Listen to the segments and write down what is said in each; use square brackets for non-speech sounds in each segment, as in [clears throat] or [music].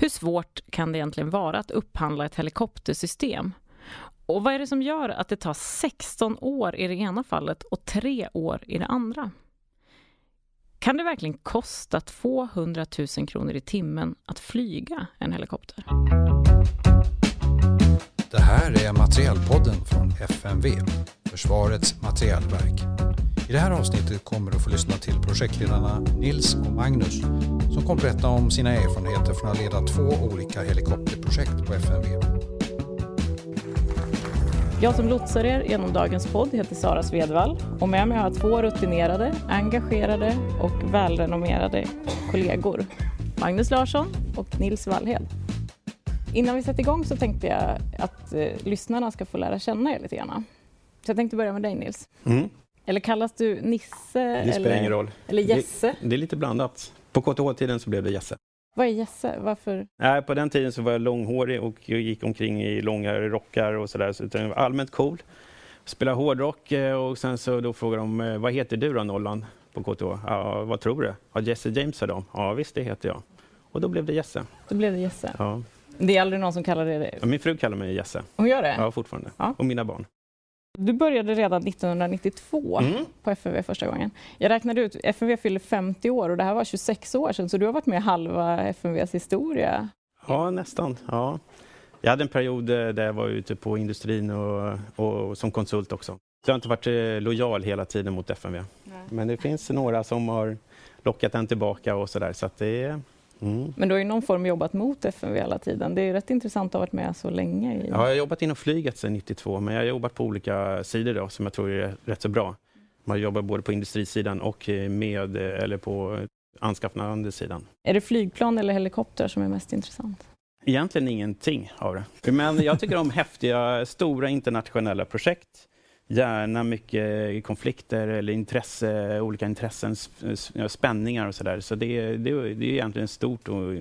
Hur svårt kan det egentligen vara att upphandla ett helikoptersystem? Och vad är det som gör att det tar 16 år i det ena fallet och 3 år i det andra? Kan det verkligen kosta 200 000 kronor i timmen att flyga en helikopter? Det här är Materielpodden från FMV, Försvarets materielverk. I det här avsnittet kommer du få lyssna till projektledarna Nils och Magnus som kommer berätta om sina erfarenheter från att leda två olika helikopterprojekt på FMV. Jag som lotsar er genom dagens podd heter Sara Svedvall och med mig har jag två rutinerade, engagerade och välrenommerade kollegor. Magnus Larsson och Nils Wallhed. Innan vi sätter igång så tänkte jag att eh, lyssnarna ska få lära känna er lite grann. Så jag tänkte börja med dig Nils. Mm. Eller kallas du Nisse? Det spelar eller, ingen roll. Eller Jesse? Det, det är lite blandat. På KTH-tiden så blev det Jesse. Vad är Jesse? Varför? Nej, på den tiden så var jag långhårig och jag gick omkring i långa rockar och sådär. Så jag var allmänt cool. Spelade hårdrock eh, och sen så då frågade de eh, vad heter du då Nollan på KTH? Ja, vad tror du? Ja, Jesse James sa de. Ja, visst det heter jag. Och då blev det Jesse. Då blev det Jesse. Ja. Det är aldrig någon som kallar det Ja, Min fru kallar mig Jesse. Hon gör det? Ja, fortfarande. Ja. Och mina barn. Du började redan 1992 Mm. på FMV första gången. Jag räknade ut, FMV fyller 50 år och det här var 26 år sedan, så du har varit med halva FMVs historia. Ja, nästan. Ja. Jag hade en period eh, där jag var ute på industrin och, och som konsult också. Så jag har inte varit eh, lojal hela tiden mot FMV. Men det finns några som har lockat en tillbaka och sådär. Så att det är... Mm. Men du har ju någon form jobbat mot FMV hela tiden. Det är rätt intressant att ha varit med så länge. I... Ja, jag har jobbat inom flyget sedan 92, men jag har jobbat på olika sidor då, som jag tror är rätt så bra. Man jobbar både på industrisidan och med, eller på anskaffande sidan. Är det flygplan eller helikopter som är mest intressant? Egentligen ingenting av det. Men jag tycker om häftiga, stora internationella projekt. Gärna mycket konflikter eller intresse, olika intressen, sp- spänningar och sådär. Så det, det, det är egentligen stort och,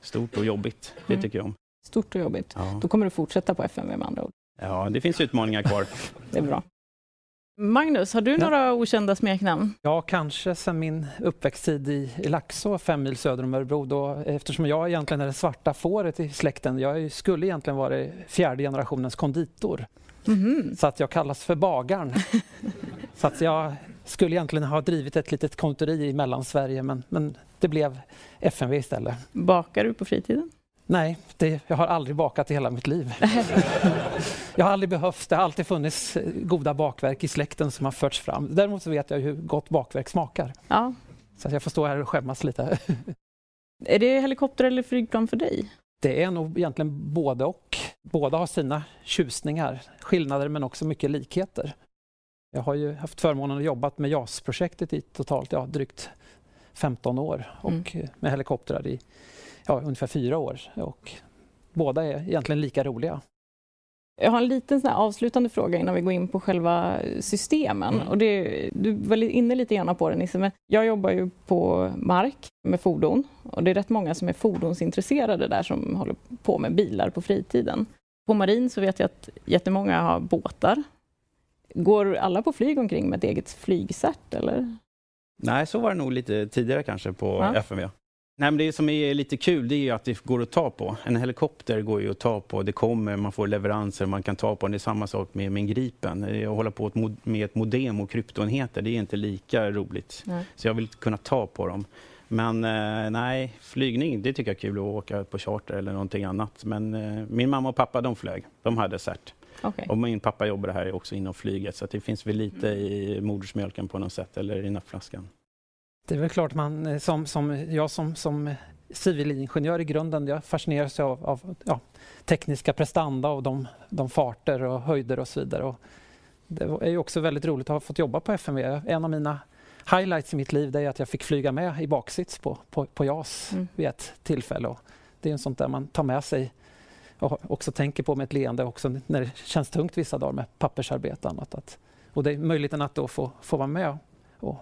stort och jobbigt. Det Mm. tycker jag om. Stort och jobbigt. Ja. Då kommer du fortsätta på FMV med andra ord. ja, det finns utmaningar kvar. [laughs] Det är bra. Magnus, har du Ja. några okända smeknamn? Ja, kanske sen min uppväxttid i, i Laxå, fem mil söder om Örebro. Då, eftersom jag egentligen är det svarta fåret i släkten. Jag skulle egentligen vara fjärde generationens konditor. Mhm. Så att jag kallas för bagaren. [laughs] så att jag skulle egentligen ha drivit ett litet konditori i Mellansverige men, men det blev FMV istället. Bakar du på fritiden? Nej, det, jag har aldrig bakat i hela mitt liv. [laughs] jag har aldrig behövt, det har alltid funnits eh, goda bakverk i släkten som har förts fram. Däremot så vet jag hur gott bakverk smakar. Ja. Så att jag får stå här och skämmas lite. [laughs] Är det helikopter eller flygplan för dig? Det är nog egentligen både och. Båda har sina tjusningar, skillnader men också mycket likheter. Jag har ju haft förmånen att jobba med JAS-projektet i totalt ja, drygt 15 år och eh, med helikoptrar i ja, ungefär fyra år. Och båda är egentligen lika roliga. Jag har en liten sån avslutande fråga innan vi går in på själva systemen. Mm. Och det, du var inne lite grann på det Nisse, men jag jobbar ju på mark med fordon och det är rätt många som är fordonsintresserade där som håller på med bilar på fritiden. På marin så vet jag att jättemånga har båtar. Går alla på flyg omkring med ett eget flygcert eller? Nej, så var det nog lite tidigare kanske på Ja. FMV. Nej, men det som är lite kul det är ju att det går att ta på. En helikopter går ju att ta på. Det kommer, man får leveranser, man kan ta på den. Det är samma sak med, med en Gripen. Att hålla på med ett modem och kryptoenheter, det är inte lika roligt. Nej. Så jag vill kunna ta på dem. Men eh, nej, flygning, det tycker jag är kul att åka på charter eller någonting annat. Men eh, min mamma och pappa, de flög. De hade cert. Okej. Och min pappa jobbar här också inom flyget, så det finns väl lite i modersmjölken på något sätt, eller i nappflaskan. Det är väl klart man eh, som, som jag som, som civilingenjör i grunden, jag fascineras av, av ja, tekniska prestanda och de, de farter och höjder och så vidare. Och det är ju också väldigt roligt att ha fått jobba på FMV. En av mina highlights i mitt liv är att jag fick flyga med i baksits på, på, på JAS Mm. vid ett tillfälle. Och det är en sånt där man tar med sig och också tänker på med ett leende också när det känns tungt vissa dagar med pappersarbete och annat. Att, och det är möjligheten att då få, få vara med och,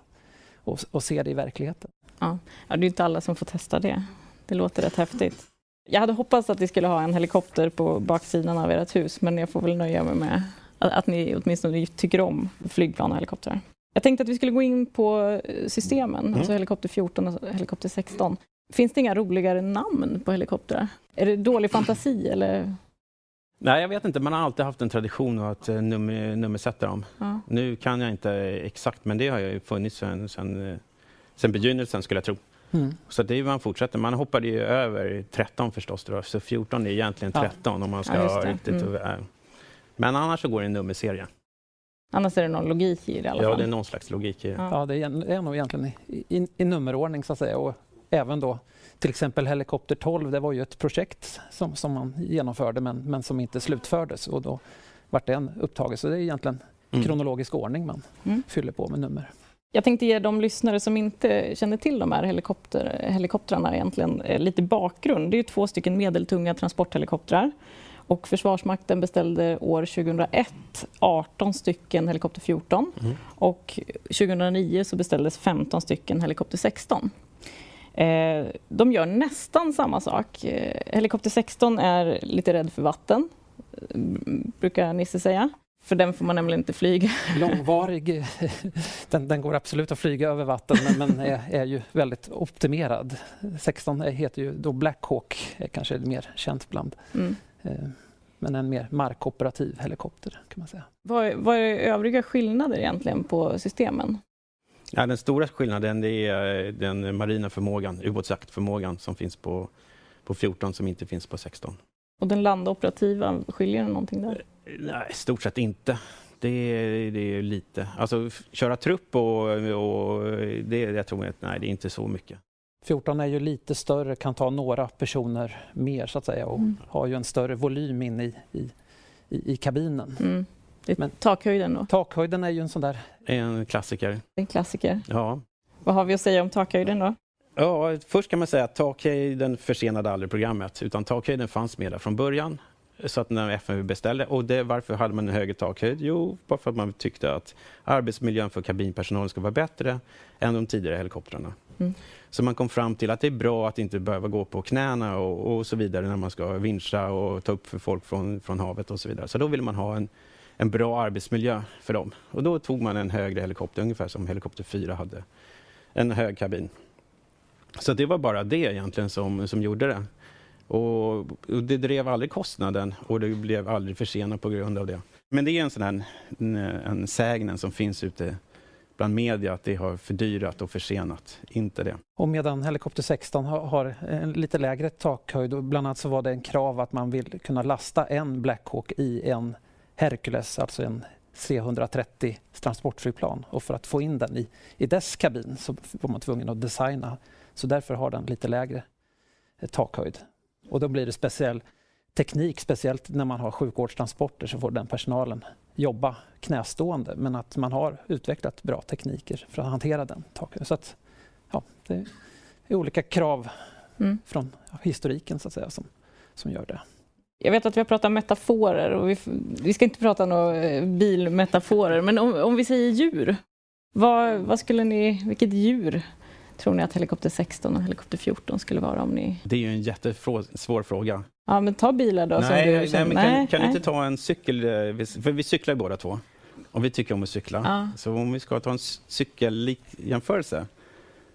och, och se det i verkligheten. Ja, det är inte alla som får testa det. Det låter rätt häftigt. Jag hade hoppats att vi skulle ha en helikopter på baksidan av ert hus, men jag får väl nöja mig med att, att ni åtminstone tycker om flygplan och helikoptrar. Jag tänkte att vi skulle gå in på eh, systemen, Mm. alltså helikopter 14 och helikopter 16. Finns det inga roligare namn på helikoptrar? Är det dålig fantasi eller? Nej, jag vet inte. Man har alltid haft en tradition att eh, nummer, nummersätta dem. Ja. Nu kan jag inte exakt, men det har ju funnits sen, sen, eh, sen begynnelsen skulle jag tro. Mm. Så det är man fortsätter. Man hoppade ju över 13 förstås, då, så 14 är egentligen Ja. 13 om man ska Ja, just ha det. riktigt... Mm. äh. Men annars så går det en nummerserie. Annars är det någon logik i det i alla Ja, fall. det är någon slags logik i det. Ja. Ja, det är, är nog egentligen i, i, i nummerordning så att säga. Och även då till exempel Helikopter 12, det var ju ett projekt som, som man genomförde men, men som inte slutfördes och då vart den upptaget. Så det är egentligen Mm. kronologisk ordning man Mm. fyller på med nummer. Jag tänkte ge de lyssnare som inte känner till de här helikopter, helikoptrarna egentligen eh, lite bakgrund. Det är ju två stycken medeltunga transporthelikoptrar. Och Försvarsmakten beställde år 2001 18 stycken helikopter 14 Mm. och 2009 så beställdes 15 stycken helikopter 16. Eh, de gör nästan samma sak. Eh, helikopter 16 är lite rädd för vatten, eh, brukar Nisse säga. För den får man nämligen inte flyga. [laughs] Långvarig, den, den går absolut att flyga över vatten men, är, är ju väldigt optimerad. 16 är- heter ju då Black Hawk, är kanske mer känt bland. Mm. Eh, men en mer markoperativ helikopter kan man säga. Vad, är- vad är övriga skillnader egentligen på systemen? Ja, den stora skillnaden det är eh, den marina förmågan, ubåtsjaktförmågan som finns på, på 14 som inte finns på 16. Och den landoperativa, skiljer det någonting där? Nej, i stort sett inte. Det är, det är lite. Alltså köra trupp och, och det, jag tror att nej, det är inte så mycket. 14 är ju lite större, kan ta några personer mer så att säga och Mm. har ju en större volym in i, i, i, i kabinen. Mm. Men- takhöjden då, Takhöjden är ju en sån där, En klassiker. en klassiker. Ja. Vad har vi att säga om takhöjden då? Ja, först kan man säga att takhöjden försenade aldrig programmet, utan takhöjden fanns med där från början. Så att när FMV beställde, och det, varför hade man en högre takhöjd? Jo, bara för att man tyckte att arbetsmiljön för kabinpersonalen ska vara bättre än de tidigare helikoptrarna. Mm. Så man kom fram till att det är bra att inte behöva gå på knäna och, och så vidare när man ska vinscha och ta upp för folk från, från havet och så vidare. Så då ville man ha en, en bra arbetsmiljö för dem. Och då tog man en högre helikopter, ungefär som helikopter 4 hade en hög kabin. Så det var bara det egentligen som, som gjorde det. Och, och det drev aldrig kostnaden och det blev aldrig försenat på grund av det. Men det är en sån här en, en sägnen som finns ute bland media att det har fördyrat och försenat. Inte det. och medan Helikopter 16 har, har en lite lägre takhöjd och bland annat så var det en krav att man vill kunna lasta en Black Hawk i en Hercules, alltså en C-130 transportflygplan och för att få in den i, i dess kabin så var man tvungen att designa. Så därför har den lite lägre eh, takhöjd. Och då blir det speciell teknik, speciellt när man har sjukvårdstransporter så får den personalen jobba knästående men att man har utvecklat bra tekniker för att hantera den takhöjden. Så att, ja, det är olika krav Mm. från historiken så att säga som, som gör det. Jag vet att vi har pratat metaforer och vi, vi ska inte prata några eh, bilmetaforer, men om, om vi säger djur. Vad, vad skulle ni, vilket djur tror ni att helikopter 16 och helikopter 14 skulle vara om ni... Det är ju en jättesvår fråga. Ja, men ta bilar då. nej, nej, känner- men kan, nej, kan du inte ta en cykel? eh, För vi cyklar ju båda två. Och vi tycker om att cykla. Ja. Så om vi ska ta en cykellikjämförelse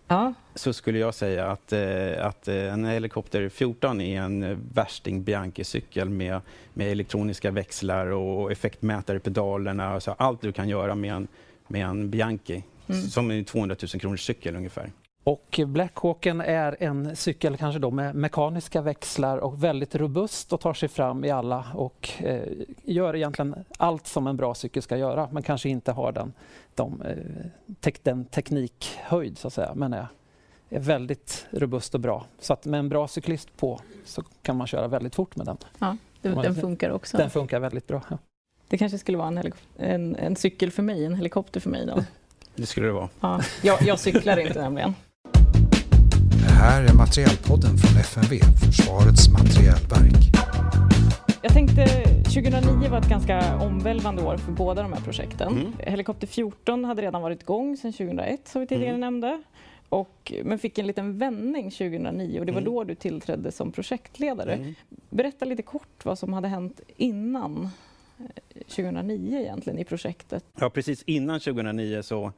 Ja, så skulle jag säga att, eh, att eh, en helikopter 14 är en eh, värsting Bianchi-cykel med, med elektroniska växlar och effektmätare i pedalerna. Alltså allt du kan göra med en, med en Bianchi, Mm. som en 200 000 kronors cykel ungefär. Och Blackhawken är en cykel kanske då med mekaniska växlar och väldigt robust och tar sig fram i alla och eh, gör egentligen allt som en bra cykel ska göra men kanske inte har den, de, eh, tek, den teknikhöjd så att säga men är, är väldigt robust och bra. Så att med en bra cyklist på så kan man köra väldigt fort med den. det, den funkar också. Den funkar väldigt bra. Ja. Det kanske skulle vara en, en, en cykel för mig, en helikopter för mig då. [laughs] Det skulle det vara. Ja, jag, jag cyklar inte nämligen. Det här är Materielpodden från FMV, Försvarets materielverk. Jag tänkte 2009 var ett ganska omvälvande år för båda de här projekten. Mm. Helikopter 14 hade redan varit igång sedan 2001 som vi tidigare Mm. nämnde. Och, men fick en liten vändning 2009 och det var Mm. då du tillträdde som projektledare. Mm. Berätta lite kort vad som hade hänt innan eh, 2009 egentligen i projektet. Ja, precis innan 2009 så,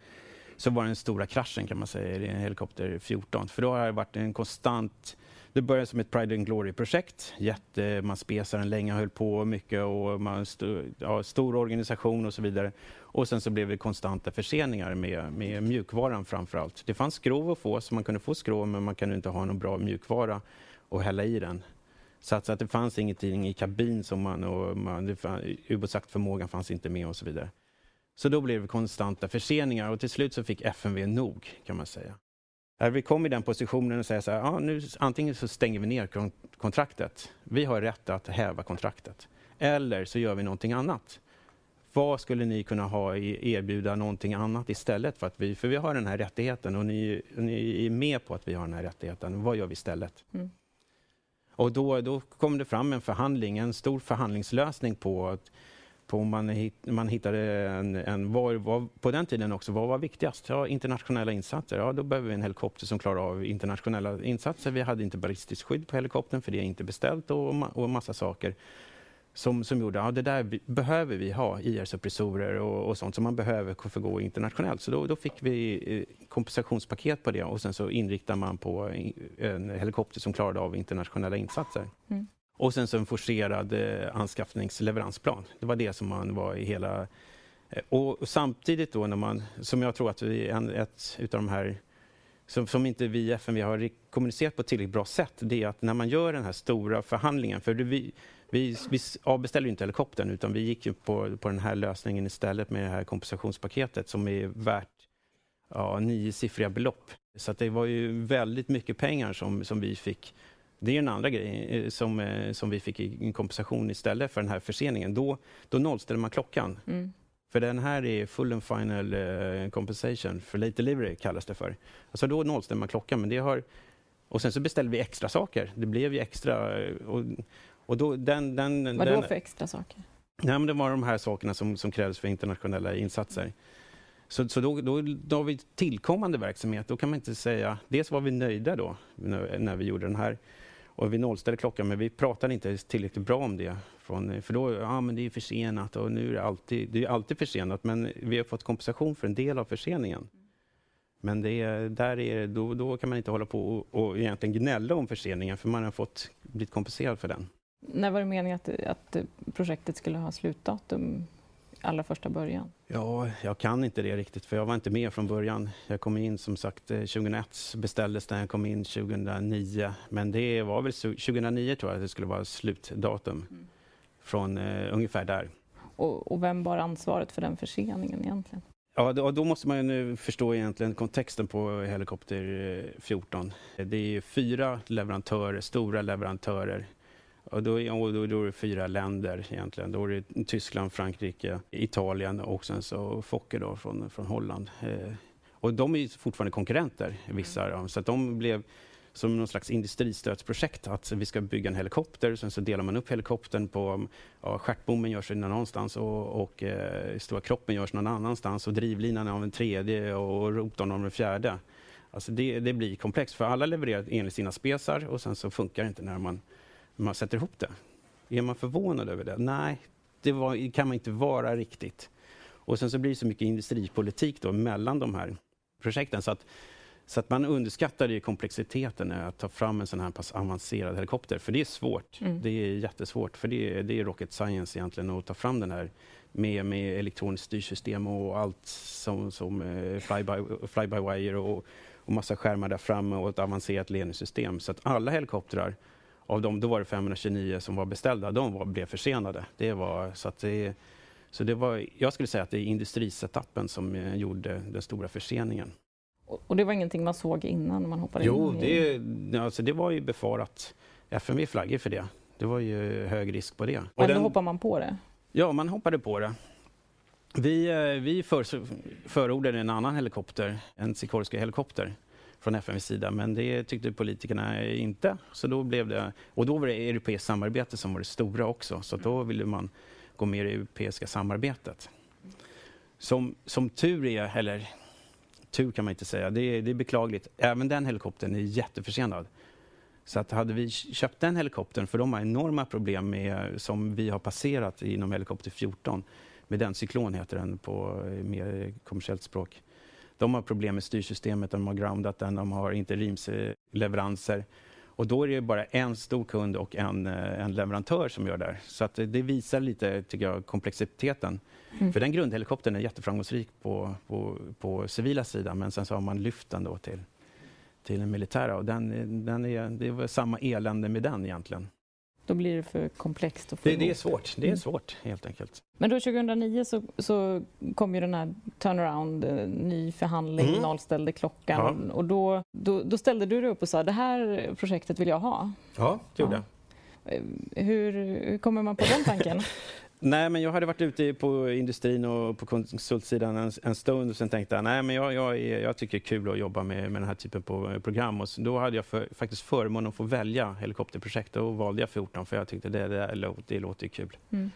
så var den stora kraschen kan man säga i helikopter 14. För då har det varit en konstant det började som ett Pride and Glory-projekt. Jätte, man spesade den länge, höll på mycket och man stod, ja, stor organisation och så vidare. Och sen så blev det konstanta förseningar med, med mjukvaran framför allt. Det fanns skrov att få, så man kunde få skrov, men man kunde inte ha någon bra mjukvara och hälla i den. Så att, så att det fanns ingenting i kabin som man, och man, ubåtsjaktförmågan fanns inte med och så vidare. Så då blev det konstanta förseningar och till slut så fick FMV nog kan man säga. När vi kom i den positionen och säger så här, ja, nu, antingen så stänger vi ner kontraktet. Vi har rätt att häva kontraktet. Eller så gör vi någonting annat. Vad skulle ni kunna ha i, erbjuda någonting annat istället? För, att vi, för vi har den här rättigheten och ni, ni är med på att vi har den här rättigheten. Vad gör vi istället? Mm. Och då, då kom det fram en förhandling, en stor förhandlingslösning på att på man, man hittade en, en var, var, på den tiden också, vad var viktigast? Ja, internationella insatser. Ja, då behöver vi en helikopter som klarar av internationella insatser. Vi hade inte ballistiskt skydd på helikoptern för det är inte beställt och, och massa saker som, som gjorde att ja, det där behöver vi ha, IR-suppressorer och, och, sånt som man behöver för att gå internationellt. Så då, då, fick vi eh, kompensationspaket på det och sen så inriktar man på en helikopter som klarade av internationella insatser. Mm. Och sen så en forcerad eh, anskaffningsleveransplan. Det var det som man var i hela... Eh, och samtidigt då när man, som jag tror att vi, en, ett utav de här som, som inte vi i FMV har kommunicerat på ett tillräckligt bra sätt, det är att när man gör den här stora förhandlingen, för vi, vi, vi avbeställde inte helikoptern utan vi gick ju på, på den här lösningen istället med det här kompensationspaketet som är värt ja, niosiffriga belopp. Så det var ju väldigt mycket pengar som, som vi fick det är en andra grej eh, som, eh, som vi fick i kompensation istället för den här förseningen. Då, då nollställer man klockan. Mm. För den här är full and final uh, compensation, för late delivery kallas det för. Alltså då nollställer man klockan, men det har... Och sen så beställde vi extra saker. Det blev ju extra... Och, och då, den, den, Vad då för extra saker? Nej, men det var de här sakerna som, som krävs för internationella insatser. Så, så då, då, då har vi tillkommande verksamhet. Då kan man inte säga... Dels var vi nöjda då, när, när vi gjorde den här och vi nollställde klockan, men vi pratade inte tillräckligt bra om det. Från, för då, ja men det är försenat och nu är det alltid, det är alltid försenat, men vi har fått kompensation för en del av förseningen. Men det, där är, då, då kan man inte hålla på och, och egentligen gnälla om förseningen, för man har fått blivit kompenserad för den. När var det meningen att, att projektet skulle ha slutdatum? Allra första början? Ja, jag kan inte det riktigt för jag var inte med från början. Jag kom in som sagt 2001 eh, beställdes den, jag kom in 2009. Men det var väl 2009 tror jag att det skulle vara slutdatum. Mm. Från uh, ungefär där. Och, och, vem bar ansvaret för den förseningen egentligen? Ja, då, då måste man ju nu förstå egentligen kontexten på Helikopter 14. Det är fyra leverantörer, stora leverantörer och då, och då, då är det fyra länder egentligen. Då är det Tyskland, Frankrike, Italien och sen så Fokker då från, från Holland. Eh, och de är fortfarande konkurrenter, vissa av dem. Så de blev som någon slags industristödsprojekt. Att vi ska bygga en helikopter, sen så delar man upp helikoptern på... Ja, stjärtbommen görs någonstans och, och eh, stora kroppen görs någon annanstans och drivlinan av en tredje och rotorn av en fjärde. Alltså det, det blir komplext, för alla levererar enligt sina spesar och sen så funkar det inte när man man sätter ihop det. Är man förvånad över det? Nej, det var, kan man inte vara riktigt. Och sen så blir det så mycket industripolitik då mellan de här projekten så att, så att man underskattar ju komplexiteten att ta fram en sån här pass avancerad helikopter. För det är svårt. Mm. Det är jättesvårt. För det är, det är rocket science egentligen att ta fram den här med, med elektroniskt styrsystem och allt som, som uh, fly-by fly by wire och, och massa skärmar där framme och ett avancerat ledningssystem. Så att alla helikoptrar av dem, då var det 529 som var beställda, de var, blev försenade. Det var, så att det, så det var, jag skulle säga att det är industrisetappen som eh, gjorde den stora förseningen. Och det var ingenting man såg innan man hoppade jo, in? Jo, det, alltså det var ju befarat. FMV flaggade för det. Det var ju hög risk på det. Men då hoppade man på det? Ja, man hoppade på det. Vi, eh, vi för, förordade en annan helikopter, en Sikorsky helikopter från FNs sida, men det tyckte politikerna inte. Så då blev det, och då var det europeiskt samarbete som var det stora också, så då ville man gå med i det europeiska samarbetet. Som, som tur är, eller tur kan man inte säga, det är, det är beklagligt. Även den helikoptern är jätteförsenad. Så att hade vi köpt den helikoptern, för de har enorma problem med, som vi har passerat inom helikopter 14, med den cyklon heter den på mer kommersiellt språk De har problem med styrsystemet, de har groundat den, de har interimsleveranser. Och då är det bara en stor kund och en, eh, en leverantör som gör det här. Så att det visar lite, tycker jag, komplexiteten. Mm. För den grundhelikoptern är jätteframgångsrik på, på, på civila sidan men sen så har man lyft den då till, till den militära och den, den är, det var samma elände med den egentligen. Då blir det för komplext att få det, det är svårt, det är mm. svårt helt enkelt. Men då 2009 så, så kom ju den här turnaround, eh, ny förhandling, mm. nollställde klockan ja. och då, då, då, ställde du dig upp och sa det här projektet vill jag ha. Ja, det gjorde jag. Eh, hur, hur kommer man på den tanken? [laughs] Nej, men jag hade varit ute på industrin och på konsultsidan en, en stund och sen tänkte jag nej, men jag, jag, jag tycker det är kul att jobba med, med den här typen av program. Och då hade jag för, faktiskt förmånen att få välja helikopterprojekt och valde jag 14 för jag tyckte det, det, det, låter kul. Mm.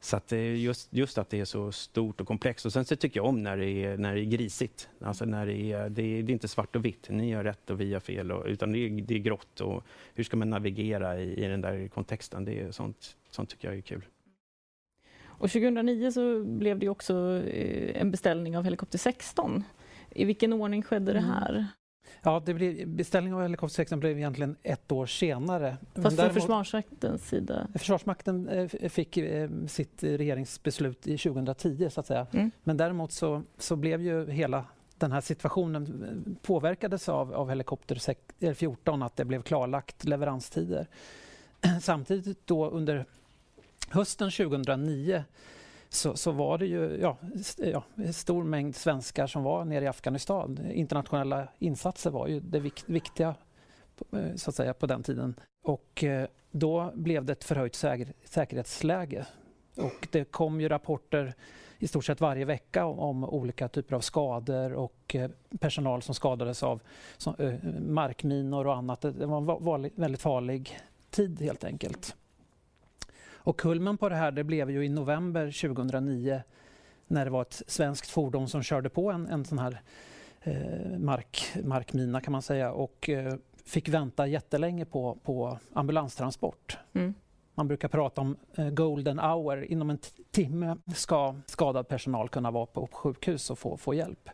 Så att just, just att det är så stort och komplext. Och sen så tycker jag om när det är, när det är grisigt. Alltså när det är, det är, det är inte svart och vitt, ni gör rätt och vi har fel. Och, utan det är, det är grått och hur ska man navigera i, i den där kontexten? Det är sånt, sånt tycker jag är kul. Och 2009 så blev det också eh, en beställning av helikopter 16. I vilken ordning skedde det mm. här? Ja, det blev, beställningen av helikopter 16 blev egentligen ett år senare. Fast från Försvarsmaktens sida? Försvarsmakten eh, fick eh, sitt regeringsbeslut i 2010 så att säga. Mm. Men däremot så, så blev ju hela den här situationen påverkades av, av helikopter 14, att det blev klarlagt leveranstider. [clears throat] Samtidigt då under hösten 2009 så, så, var det ju ja, ja, en stor mängd svenskar som var nere i Afghanistan. Internationella insatser var ju det vik viktiga eh, så att säga, på den tiden. Och eh, då blev det ett förhöjt säker säkerhetsläge. Och det kom ju rapporter i stort sett varje vecka om, om olika typer av skador och eh, personal som skadades av som, eh, markminor och annat. Det var en väldigt farlig tid helt enkelt. Och kulmen på det här det blev ju i november 2009 när det var ett svenskt fordon som körde på en, en sån här eh, mark, markmina kan man säga och eh, fick vänta jättelänge på, på ambulanstransport. Mm. Man brukar prata om eh, golden hour. Inom en timme ska skadad personal kunna vara på sjukhus och få, få hjälp.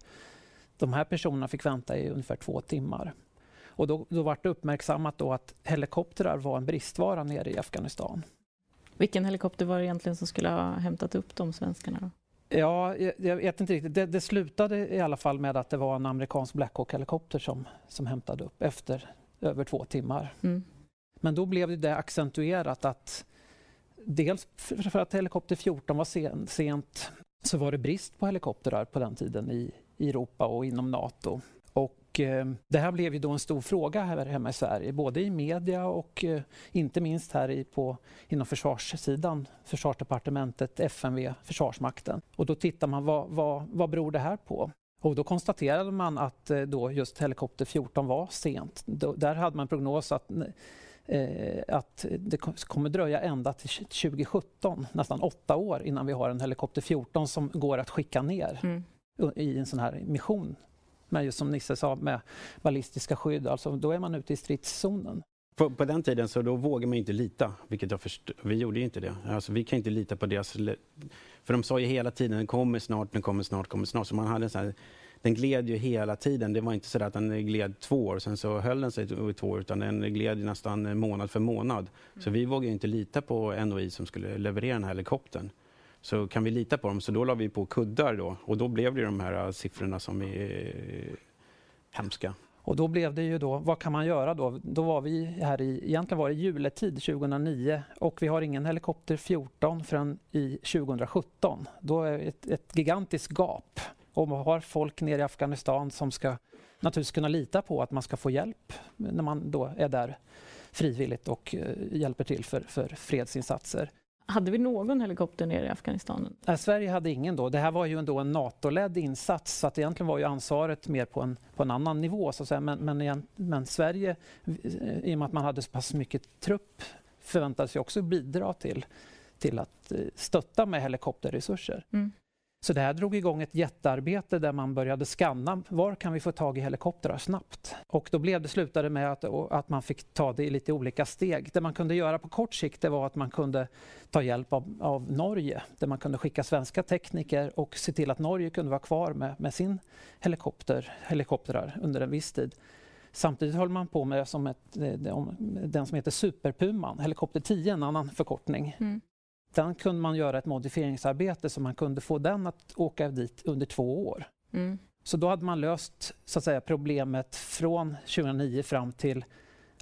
De här personerna fick vänta i ungefär två timmar. Och då, då var det uppmärksammat då att helikoptrar var en bristvara nere i Afghanistan. Vilken helikopter var det egentligen som skulle ha hämtat upp de svenskarna? Då? Ja, jag, jag, vet inte riktigt. Det, det, slutade i alla fall med att det var en amerikansk Black Hawk-helikopter som, som hämtade upp efter över två timmar. Mm. Men då blev det accentuerat att dels för att helikopter 14 var sen, sent så var det brist på helikoptrar på den tiden i, i Europa och inom Nato. Och, eh, det här blev ju då en stor fråga här hemma i Sverige, både i media och eh, inte minst här i, på, inom försvarssidan, Försvarsdepartementet, FMV, Försvarsmakten. Och då tittar man vad, vad, vad beror det här på? Och då konstaterade man att eh, då just helikopter 14 var sent. Då, där hade man prognos att eh, att det kommer dröja ända till 2017, nästan åtta år innan vi har en helikopter 14 som går att skicka ner mm. i en sån här mission med just som Nisse sa med ballistiska skydd, alltså då är man ute i stridszonen. På, på, den tiden så då vågade man inte lita, vilket jag först, vi gjorde inte det. Alltså, vi kan inte lita på deras... För de sa ju hela tiden den kommer snart, den kommer snart, kommer snart. Så man hade så här, den gled ju hela tiden. Det var inte så att den gled två år, sen så höll den sig i två år, utan den gled nästan månad för månad. Så vi vågade inte lita på NOI som skulle leverera den här helikoptern. Så kan vi lita på dem? Så då la vi på kuddar då och då blev det de här äh, siffrorna som är äh, hemska. Och då blev det ju då, vad kan man göra då? Då var vi här i, egentligen var det juletid 2009 och vi har ingen helikopter 14 förrän i 2017. Då är det ett, ett gigantiskt gap. Och man har folk nere i Afghanistan som ska naturligtvis kunna lita på att man ska få hjälp när man då är där frivilligt och äh, hjälper till för, för fredsinsatser. Hade vi någon helikopter nere i Afghanistan? Nej, Sverige hade ingen då. Det här var ju ändå en NATO-ledd insats så att egentligen var ju ansvaret mer på en, på en annan nivå. Så att säga. Men, men, men Sverige, i och med att man hade så pass mycket trupp, förväntades ju också bidra till, till att eh, stötta med helikopterresurser. Mm. Så det här drog igång ett jättearbete där man började skanna var kan vi få tag i helikoptrar snabbt. Och då blev det slutade med att, att man fick ta det i lite olika steg. Det man kunde göra på kort sikt det var att man kunde ta hjälp av, av Norge där man kunde skicka svenska tekniker och se till att Norge kunde vara kvar med, med sin helikopter, helikoptrar under en viss tid. Samtidigt höll man på med som ett, eh, den som heter Superpuman, helikopter 10, en annan förkortning. Mm. Den kunde man göra ett modifieringsarbete så man kunde få den att åka dit under två år. Mm. Så då hade man löst så att säga, problemet från 2009 fram till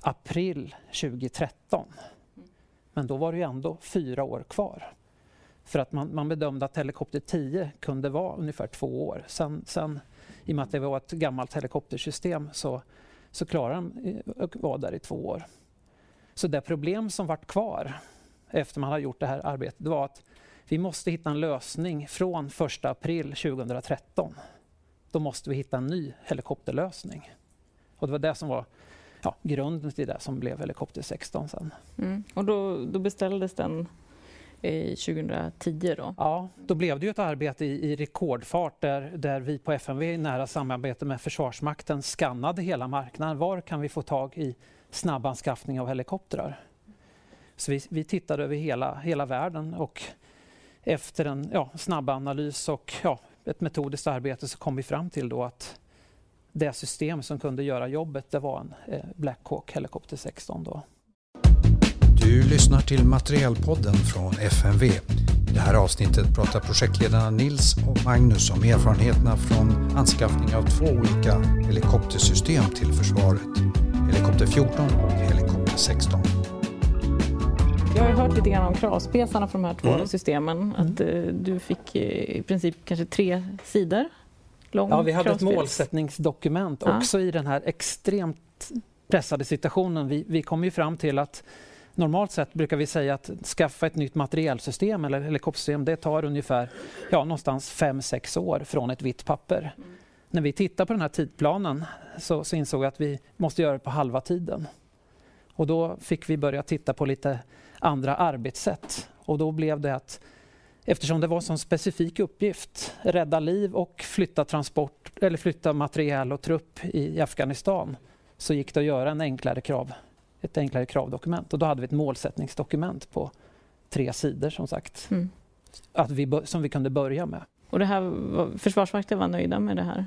april 2013. Men då var det ändå fyra år kvar. För att man, man bedömde att helikopter 10 kunde vara ungefär två år. Sen, sen, I och med att det var ett gammalt helikoptersystem så, så klarade den att vara där i två år. Så det problem som vart kvar efter man har gjort det här arbetet var att vi måste hitta en lösning från 1 april 2013. Då måste vi hitta en ny helikopterlösning. Och det var det som var ja, grunden till det som blev Helikopter 16 sen. Mm. Och då, då beställdes den i 2010 då? Ja, då blev det ju ett arbete i, i rekordfart där, där vi på FMV i nära samarbete med Försvarsmakten skannade hela marknaden. Var kan vi få tag i snabbanskaffning av helikoptrar? Så vi, vi tittade över hela, hela världen och efter en ja, snabb analys och ja, ett metodiskt arbete så kom vi fram till då att det system som kunde göra jobbet det var en eh, Black Hawk Helikopter 16. Då. Du lyssnar till Materielpodden från FMV. I det här avsnittet pratar projektledarna Nils och Magnus om erfarenheterna från anskaffning av två olika helikoptersystem till försvaret. Helikopter 14 och Helikopter 16. Jag har hört lite grann om kravspesarna för de här två mm. systemen. Mm. Att mm. du fick eh, i princip kanske tre sidor lång Ja, vi hade kravspels. ett målsättningsdokument ja. också i den här extremt pressade situationen. Vi, vi kom ju fram till att Normalt sett brukar vi säga att skaffa ett nytt materielsystem eller helikoptersystem det tar ungefär ja, någonstans 5-6 år från ett vitt papper. Mm. När vi tittar på den här tidplanen så, så insåg vi att vi måste göra det på halva tiden. Och då fick vi börja titta på lite andra arbetssätt. Och då blev det att eftersom det var en sån specifik uppgift, rädda liv och flytta transport eller flytta material och trupp i Afghanistan, så gick det att göra en enklare krav, ett enklare kravdokument. Och då hade vi ett målsättningsdokument på tre sidor som sagt, mm. att vi, som vi kunde börja med. Och det här, Försvarsmakten var nöjda med det här?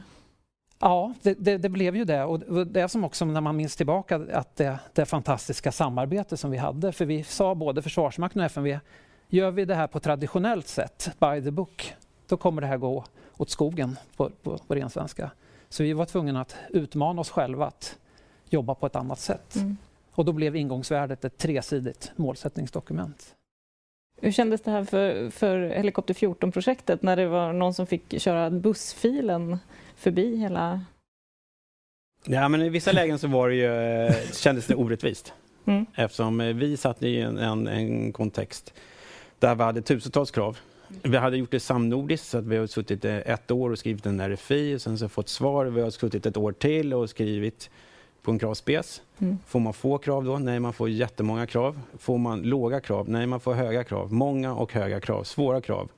Ja, det, det, det, blev ju det. Och det är som också när man minns tillbaka att det, det fantastiska samarbete som vi hade. För vi sa både Försvarsmakten och FMV, gör vi det här på traditionellt sätt, by the book, då kommer det här gå åt skogen på, på, på ren svenska. Så vi var tvungna att utmana oss själva att jobba på ett annat sätt. Mm. Och då blev ingångsvärdet ett tresidigt målsättningsdokument. Hur kändes det här för, för Helikopter 14-projektet när det var någon som fick köra bussfilen förbi hela... Ja, men i vissa lägen så var det ju, eh, kändes det orättvist. [laughs] Mm. Eftersom eh, vi satt i en, en, en, kontext där vi hade tusentals krav. Vi hade gjort det samnordiskt, så att vi har suttit eh, ett år och skrivit en RFI och sen så fått svar. Vi har suttit ett år till och skrivit på en kravspec. Mm. Får man få krav då? Nej, man får jättemånga krav. Får man låga krav? Nej, man får höga krav. Många och höga krav, svåra krav.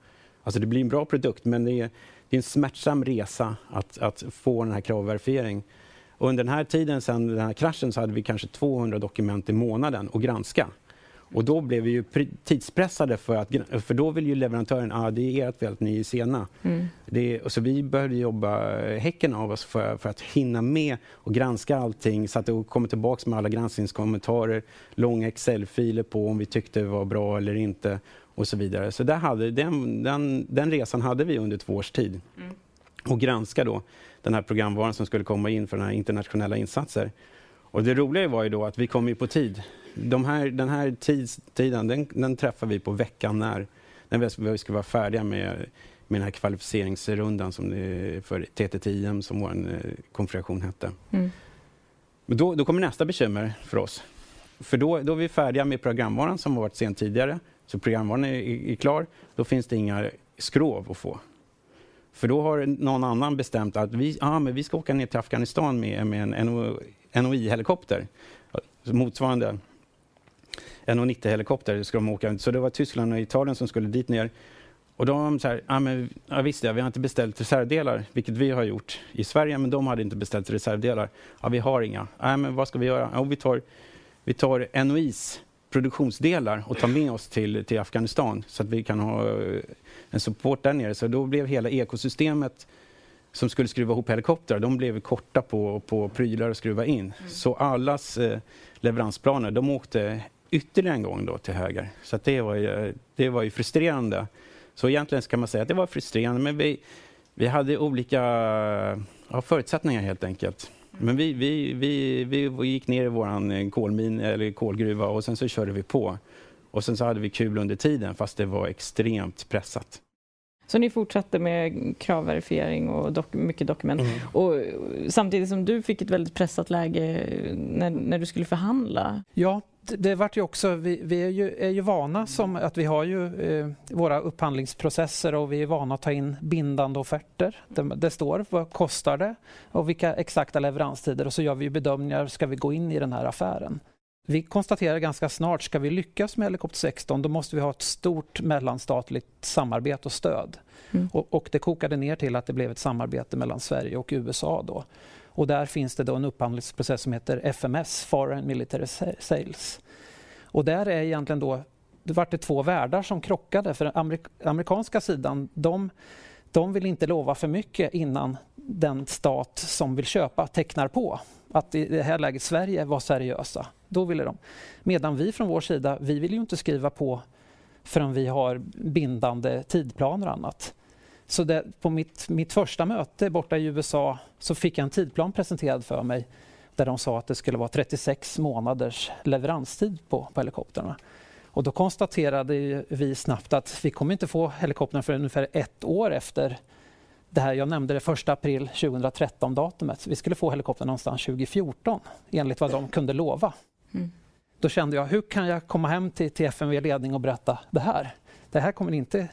Alltså det blir en bra produkt, men det är, det är en smärtsam resa att, att få den här kravverifiering. under den här tiden, sen den här kraschen, så hade vi kanske 200 dokument i månaden att granska. Och då blev vi ju tidspressade för att, för då vill ju leverantören, ah, det är ert fel att ni är sena. Mm. Det, och så vi började jobba häcken av oss för, för att hinna med och granska allting så att det kommer tillbaka med alla granskningskommentarer, långa Excel-filer på om vi tyckte det var bra eller inte och så vidare. Så där hade, den, den, den resan hade vi under två års tid. Mm. Och granska då den här programvaran som skulle komma in för den här internationella insatser. Och det roliga var ju då att vi kom ju på tid. De här, den här tids, tiden, den, den träffade vi på veckan när, när vi skulle vara färdiga med, med den här kvalificeringsrundan som det, för TT10 som vår eh, konfiguration hette. Mm. Men då, då kommer nästa bekymmer för oss. För då, då är vi färdiga med programvaran som har varit sen tidigare. Så programvaran är, är, är klar. Då finns det inga skrov att få. För då har någon annan bestämt att vi, ah, men vi ska åka ner till Afghanistan med, med en NOI-helikopter. Motsvarande NO90-helikopter ska de åka. Så det var Tyskland och Italien som skulle dit ner. Och de sa ah, men, ja, visst ja, vi har inte beställt reservdelar, vilket vi har gjort i Sverige, men de hade inte beställt reservdelar. Ja, vi har inga. Ah, men vad ska vi göra? Ja, vi tar, vi tar NOIs produktionsdelar och tar med oss till, till Afghanistan så att vi kan ha eh, en support där nere. Så då blev hela ekosystemet som skulle skruva ihop helikoptrar, de blev korta på, på prylar att skruva in. Mm. Så allas eh, leveransplaner, de åkte ytterligare en gång då till höger. Så det, var ju, det var ju frustrerande. Så egentligen ska man säga att det var frustrerande, men vi, vi hade olika ja, förutsättningar helt enkelt. Men vi, vi, vi, vi gick ner i vår kolmin, eller kolgruva och sen så körde vi på. Och sen så hade vi kul under tiden fast det var extremt pressat. Så ni fortsatte med kravverifiering och dok mycket dokument. Mm. Och samtidigt som du fick ett väldigt pressat läge när, när du skulle förhandla. Ja, det, vart ju också, vi, vi, är, ju, är ju vana som att vi har ju eh, våra upphandlingsprocesser och vi är vana att ta in bindande offerter. Det, det, står vad kostar det och vilka exakta leveranstider och så gör vi bedömningar, ska vi gå in i den här affären? Vi konstaterar ganska snart, ska vi lyckas med Helikopter 16 då måste vi ha ett stort mellanstatligt samarbete och stöd. Mm. Och, och, det kokade ner till att det blev ett samarbete mellan Sverige och USA då. Och där finns det då en upphandlingsprocess som heter FMS, Foreign Military Sales. Och där är egentligen då, det var det två världar som krockade för amerik amerikanska sidan, de, de vill inte lova för mycket innan den stat som vill köpa tecknar på. Att i det här läget Sverige var seriösa. Då ville de. Medan vi från vår sida, vi vill ju inte skriva på förrän vi har bindande tidplaner och annat. Så det, på mitt, mitt första möte borta i USA så fick jag en tidplan presenterad för mig där de sa att det skulle vara 36 månaders leveranstid på, på helikoptrarna. Och då konstaterade vi snabbt att vi kommer inte få helikoptern för ungefär ett år efter det här, jag nämnde det 1 april 2013 datumet. Vi skulle få helikoptern någonstans 2014 enligt vad de kunde lova. Mm. Då kände jag, hur kan jag komma hem till, till FMV-ledning och berätta det här? Det här kommer inte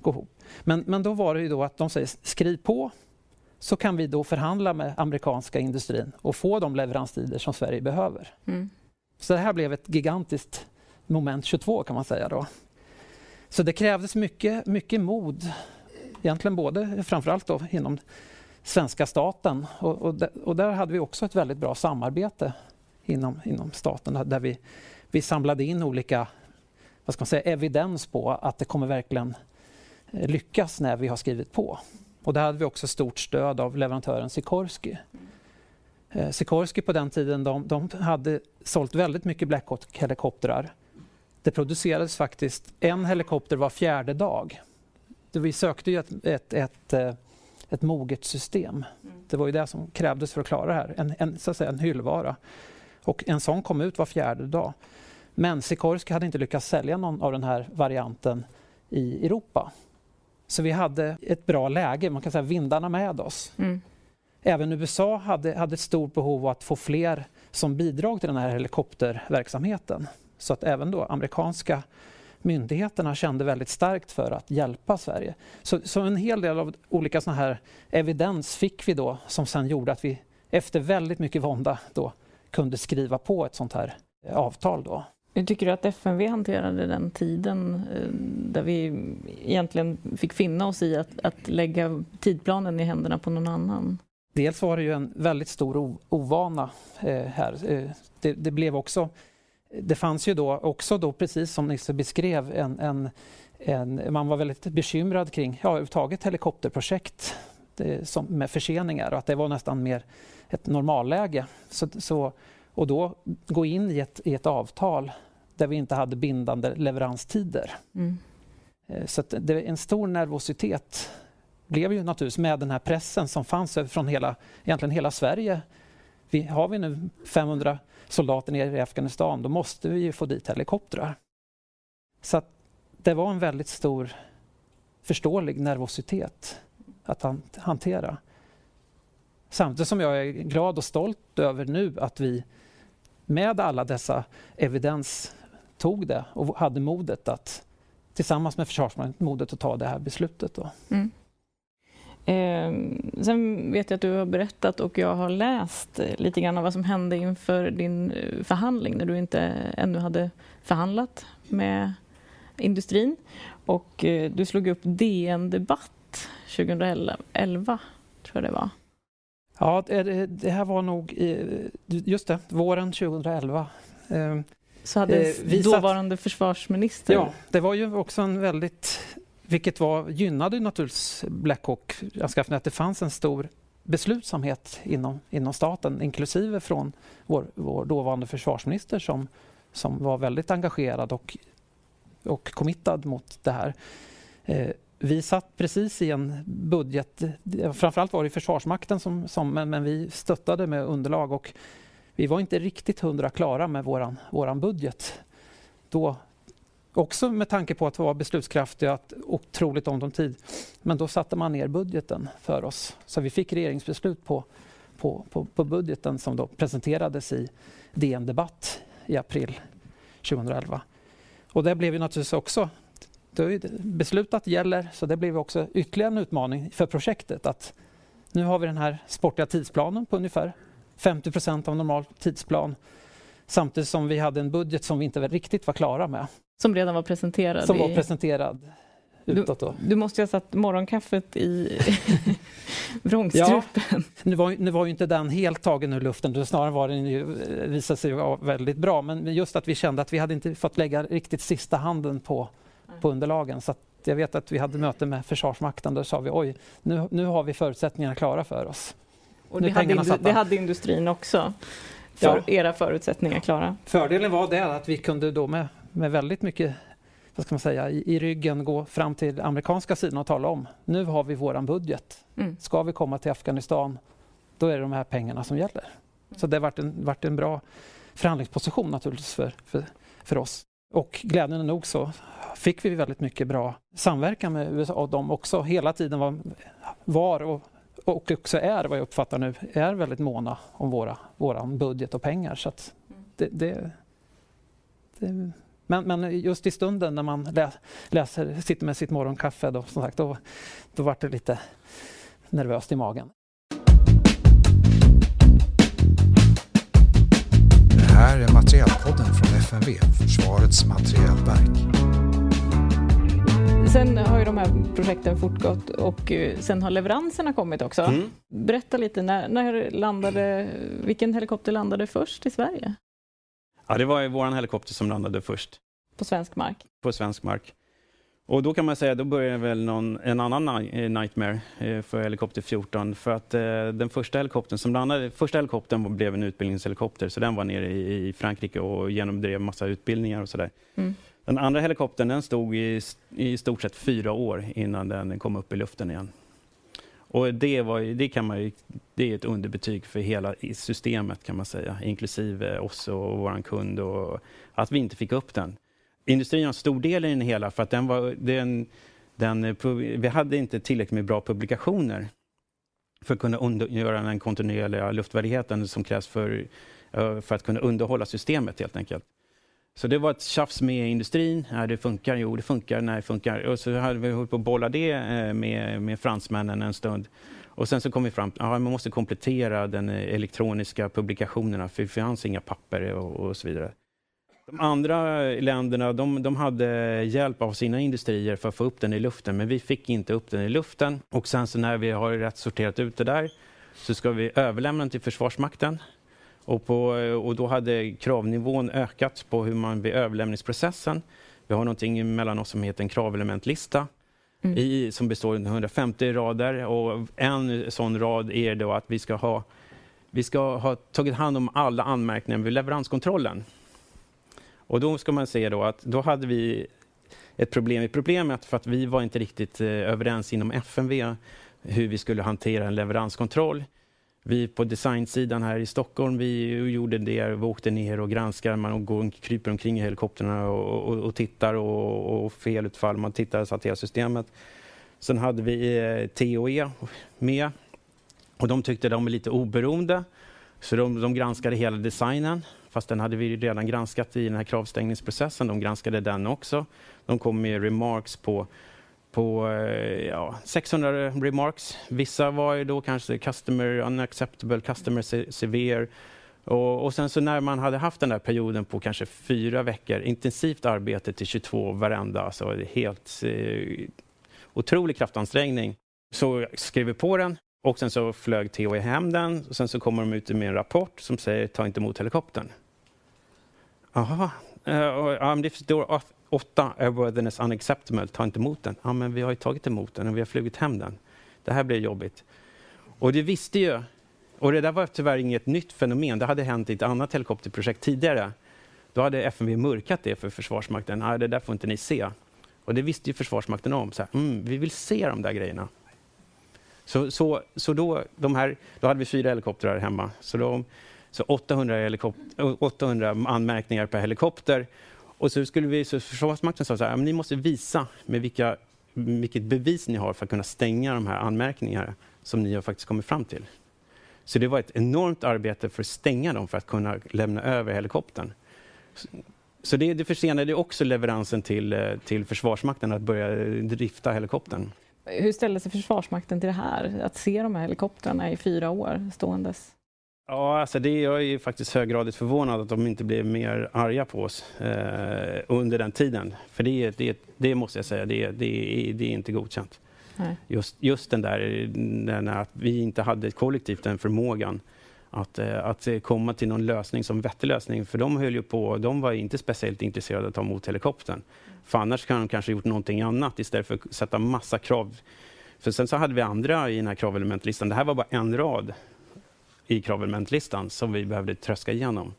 gå ihop. Men, men då var det ju då att de säger, skriv på så kan vi då förhandla med amerikanska industrin och få de leveranstider som Sverige behöver. Mm. Så det här blev ett gigantiskt moment 22 kan man säga då. Så det krävdes mycket, mycket mod, egentligen både framförallt då inom svenska staten och, och, och där hade vi också ett väldigt bra samarbete inom, inom staten där vi, vi samlade in olika vad ska man säga, evidens på att det kommer verkligen lyckas när vi har skrivit på. Och där hade vi också stort stöd av leverantören Sikorsky. Eh, Sikorsky på den tiden de, de hade sålt väldigt mycket Black Hawk-helikoptrar. Det producerades faktiskt en helikopter var fjärde dag. Vi sökte ju ett, ett, ett, eh, ett moget system. Det var ju det som krävdes för att klara det här, en, en, så att säga, en hyllvara. Och en sån kom ut var fjärde dag. Men Sikorsky hade inte lyckats sälja någon av den här varianten i Europa. Så vi hade ett bra läge, man kan säga vindarna med oss. Mm. Även USA hade, hade ett stort behov av att få fler som bidrag till den här helikopterverksamheten. Så att även då amerikanska myndigheterna kände väldigt starkt för att hjälpa Sverige. Så, så en hel del av olika såna här evidens fick vi då som sen gjorde att vi efter väldigt mycket vånda då kunde skriva på ett sånt här avtal. Då. Hur tycker du att FMV hanterade den tiden eh, där vi egentligen fick finna oss i att, att lägga tidplanen i händerna på någon annan? Dels var det ju en väldigt stor ovana eh, här. Eh, det, det, blev också, det fanns ju då också då, precis som Nisse beskrev, en, en, en man var väldigt bekymrad kring ja, överhuvudtaget helikopterprojekt det, som, med förseningar och att det var nästan mer ett normalläge. Så, så, och då gå in i ett, i ett avtal där vi inte hade bindande leveranstider. Mm. Eh, så det en stor nervositet blev ju naturligtvis med den här pressen som fanns från hela, egentligen hela Sverige. Vi, har vi nu 500 soldater nere i Afghanistan, då måste vi ju få dit helikoptrar. Så det var en väldigt stor förståelig nervositet att hantera. Samtidigt som jag är glad och stolt över nu att vi med alla dessa evidens tog det och hade modet att tillsammans med Försvarsmakten modet att ta det här beslutet. Då. Mm. Eh, sen vet jag att du har berättat och jag har läst lite grann av vad som hände inför din eh, förhandling när du inte ännu hade förhandlat med industrin och eh, du slog upp DN Debatt 2011, tror jag det var. Ja, det, här var nog just det, våren 2011. Så hade eh, dåvarande satt, försvarsminister... Ja, det var ju också en väldigt... Vilket var, gynnade naturligtvis Blackhawk-anskaffningen, att det fanns en stor beslutsamhet inom, inom staten, inklusive från vår, vår dåvarande försvarsminister som, som var väldigt engagerad och, och committad mot det här. Eh, vi satt precis i en budget, framförallt var det Försvarsmakten som, som men, men, vi stöttade med underlag och vi var inte riktigt hundra klara med våran, våran budget. Då, också med tanke på att vara beslutskraftiga otroligt ont om tid. Men då satte man ner budgeten för oss. Så vi fick regeringsbeslut på, på, på, på budgeten som då presenterades i DN Debatt i april 2011. Och det blev ju naturligtvis också beslutat gäller, så det blev också ytterligare en utmaning för projektet. att Nu har vi den här sportiga tidsplanen på ungefär 50 procent av normal tidsplan samtidigt som vi hade en budget som vi inte riktigt var klara med. Som redan var presenterad? Som i... var presenterad utåt. Då. Du, du måste ju ha satt morgonkaffet i [laughs] vrångstrupen. Ja, nu, var, nu var ju inte den helt tagen ur luften, snarare var den ju, visade sig vara väldigt bra. Men just att vi kände att vi hade inte fått lägga riktigt sista handen på på underlagen. Så jag vet att vi hade möte med Försvarsmakten. Där sa vi oj, nu, nu har vi förutsättningarna klara för oss. Och det hade, det hade, industrin också, för ja. era förutsättningar klara? Fördelen var det att vi kunde då med, med väldigt mycket vad ska man säga, i, i, ryggen gå fram till amerikanska sidan och tala om nu har vi våran budget. Mm. Ska vi komma till Afghanistan, då är det de här pengarna som gäller. Så det varit en, varit en bra förhandlingsposition naturligtvis för, för, för oss. Och glädjande nog så fick vi väldigt mycket bra samverkan med USA och de också hela tiden var, var och, och också är, vad jag uppfattar nu, är väldigt måna om våra, våran budget och pengar. Så det, det, det, men, men, just i stunden när man läser, sitter med sitt morgonkaffe då, som sagt, då, då var det lite nervöst i magen. Det här är Materialpodden från FMV, Försvarets materielverk. Sen har ju de här projekten fortgått och eh, sen har leveranserna kommit också. Mm. Berätta lite, när, när landade, vilken helikopter landade först i Sverige? Ja, det var ju vår helikopter som landade först. På svensk mark? På svensk mark. Och då kan man säga, då började väl någon, en annan eh, nightmare eh, för helikopter 14. För att den första helikoptern som landade, första helikoptern blev en utbildningshelikopter, så den var nere i, Frankrike och genomdrev massa utbildningar och sådär. Mm. Den andra helikoptern den stod i, i stort sett fyra år innan den kom upp i luften igen. Och det, var, det, kan man ju, det är ett underbetyg för hela systemet kan man säga, inklusive oss och vår kund och att vi inte fick upp den. Industrin har en stor del i den hela för att den var, den, den, vi hade inte tillräckligt med bra publikationer för att kunna göra den kontinuerliga luftvärdigheten som krävs för, för att kunna underhålla systemet helt enkelt. Så det var ett tjafs med industrin. Ja, det funkar, jo det funkar, nej det funkar. Och så hade vi hållit på att bolla det eh, med, med fransmännen en stund. Och sen så kom vi fram till att man måste komplettera den eh, elektroniska publikationerna för det fanns inga papper och, och så vidare. De andra länderna de, de, hade hjälp av sina industrier för att få upp den i luften, men vi fick inte upp den i luften. Och sen så när vi har rätt sorterat ut det där så ska vi överlämna den till Försvarsmakten och, på, och då hade kravnivån ökat på hur man vid överlämningsprocessen. Vi har någonting mellan oss som heter en kravelementlista mm. i, som består av 150 rader och en sån rad är då att vi ska ha vi ska ha tagit hand om alla anmärkningar vid leveranskontrollen. Och då ska man se då att då hade vi ett problem i problemet för att vi var inte riktigt eh, överens inom FMV hur vi skulle hantera en leveranskontroll. Vi på designsidan här i Stockholm, vi gjorde det. Vi åkte ner och granskar, man går, kryper omkring i helikoptrarna och, och, och tittar och, och felutfall, man tittar så att hela systemet. Sen hade vi eh, TOE med och de tyckte de var lite oberoende. Så de, de granskade hela designen, fast den hade vi redan granskat i den här kravstängningsprocessen. De granskade den också. De kom med remarks på på eh, ja, 600 remarks. Vissa var ju då kanske customer unacceptable, customer severe Och, och, sen så när man hade haft den där perioden på kanske fyra veckor, intensivt arbete till 22 varenda, alltså helt eh, otrolig kraftansträngning, så skrev vi på den och sen så flög THE hem den och sen så kommer de ut med en rapport som säger ta inte emot helikoptern. Jaha, uh, um, det står åtta airworthiness unacceptable, ta inte emot den. Ja, men vi har ju tagit emot den och vi har flugit hem den. Det här blir jobbigt. Och det visste ju, och det där var tyvärr inget nytt fenomen. Det hade hänt i ett annat helikopterprojekt tidigare. Då hade FMV mörkat det för Försvarsmakten. Nej, det där får inte ni se. Och det visste ju Försvarsmakten om. Så här, mm, vi vill se de där grejerna. Så, så, så då, de här, då hade vi fyra helikoptrar hemma. Så, de, så 800, 800 anmärkningar per helikopter. Och så skulle vi, så Försvarsmakten sa så här, ni måste visa med vilka, vilket bevis ni har för att kunna stänga de här anmärkningarna som ni har faktiskt kommit fram till. Så det var ett enormt arbete för att stänga dem för att kunna lämna över helikoptern. Så det, det försenade också leveransen till, eh, till Försvarsmakten att börja drifta helikoptern. Hur ställde sig Försvarsmakten till det här? Att se de här helikoptrarna i fyra år ståendes? Ja, alltså det, jag är faktiskt höggradigt förvånad att de inte blev mer arga på oss eh, under den tiden. För det, det, det måste jag säga, det, det, det är inte godkänt. Just, just den där, den att vi inte hade kollektivt den förmågan att, eh, att komma till någon lösning som vettig lösning. För de höll ju på, de var inte speciellt intresserade av att ta emot helikoptern. För annars kan de kanske gjort någonting annat istället för att sätta massa krav. För sen så hade vi andra i den här kravelementlistan. Det här var bara en rad i kravelementlistan som vi behövde tröska igenom.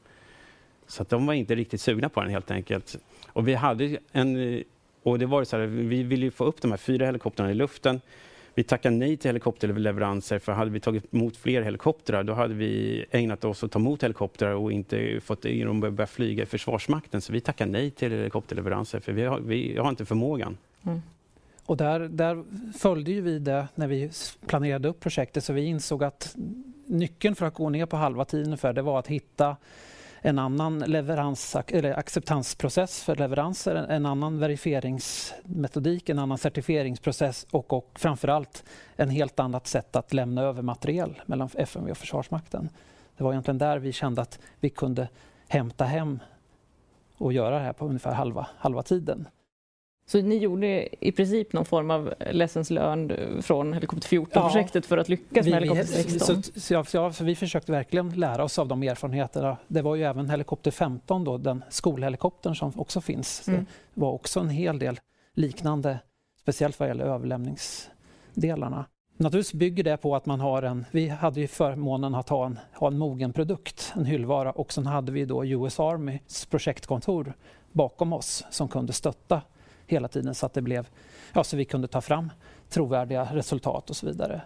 Så att de var inte riktigt sugna på den helt enkelt. Och vi hade en och det var så här, vi ville få upp de här fyra helikoptrarna i luften. Vi tackade nej till helikopterleveranser för hade vi tagit emot fler helikoptrar då hade vi ägnat oss åt att ta emot helikoptrar och inte fått dem att börja flyga i Försvarsmakten. Så vi tackade nej till helikopterleveranser för vi har, vi har inte förmågan. Mm. Och där, där följde ju vi det när vi planerade upp projektet så vi insåg att nyckeln för att gå ner på halva tiden ungefär det var att hitta en annan leverans, eller acceptansprocess för leveranser, en annan verifieringsmetodik, en annan certifieringsprocess och, och framförallt en helt annat sätt att lämna över materiel mellan FMV och Försvarsmakten. Det var egentligen där vi kände att vi kunde hämta hem och göra det här på ungefär halva, halva tiden. Så ni gjorde i princip någon form av lessons learned från Helikopter 14-projektet ja, för att lyckas vi, med Helikopter 16? Så, så, ja, så vi försökte verkligen lära oss av de erfarenheterna. Det var ju även Helikopter 15, då, den skolhelikoptern som också finns. Mm. Det var också en hel del liknande, speciellt vad gäller överlämningsdelarna. Naturligtvis bygger det på att man har en... Vi hade ju förmånen att ha en, ha en mogen produkt, en hyllvara och sen hade vi då US Armys projektkontor bakom oss som kunde stötta hela tiden så att det blev, ja, så vi kunde ta fram trovärdiga resultat och så vidare.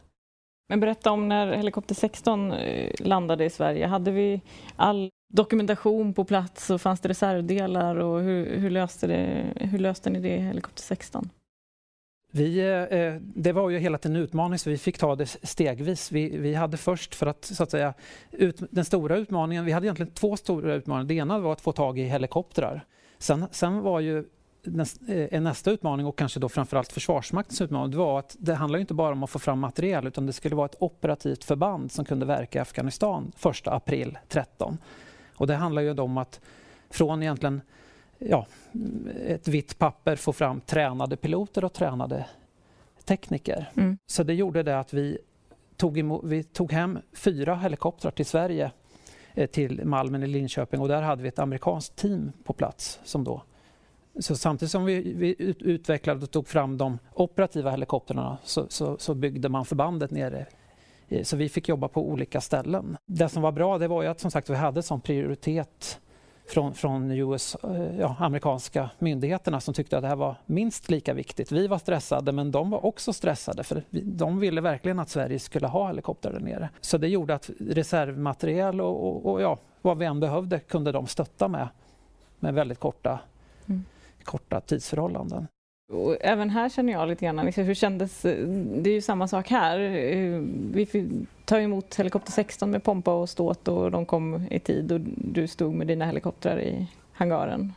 Men berätta om när Helikopter 16 eh, landade i Sverige. Hade vi all dokumentation på plats och fanns det reservdelar och hur, hur, löste, det, hur löste ni det i Helikopter 16? Vi, eh, det var ju hela tiden en utmaning så vi fick ta det stegvis. Vi, vi hade först för att, så att säga, ut, den stora utmaningen, vi hade egentligen två stora utmaningar. Det ena var att få tag i helikoptrar. Sen, sen var ju Eh, nästa utmaning och kanske då framförallt Försvarsmaktens utmaning var att det handlar inte bara om att få fram material utan det skulle vara ett operativt förband som kunde verka i Afghanistan 1 april 13. Och det handlar ju om att från egentligen ja, ett vitt papper få fram tränade piloter och tränade tekniker. Mm. Så det gjorde det att vi tog, emot, vi tog hem fyra helikoptrar till Sverige eh, till Malmen i Linköping och där hade vi ett amerikanskt team på plats som då så samtidigt som vi, vi utvecklade och tog fram de operativa helikoptrarna så, så, så, byggde man förbandet nere. Så vi fick jobba på olika ställen. Det som var bra det var ju att som sagt vi hade sån prioritet från, från US, eh, ja, amerikanska myndigheterna som tyckte att det här var minst lika viktigt. Vi var stressade men de var också stressade för de ville verkligen att Sverige skulle ha helikoptrar där nere. Så det gjorde att reservmateriel och, och, och ja, vad vi än behövde kunde de stötta med med väldigt korta korta tidsförhållanden. Och även här känner jag lite grann, liksom, hur kändes det? är ju samma sak här. Eh, vi fick ta emot helikopter 16 med pompa och ståt och de kom i tid och du stod med dina helikoptrar i hangaren.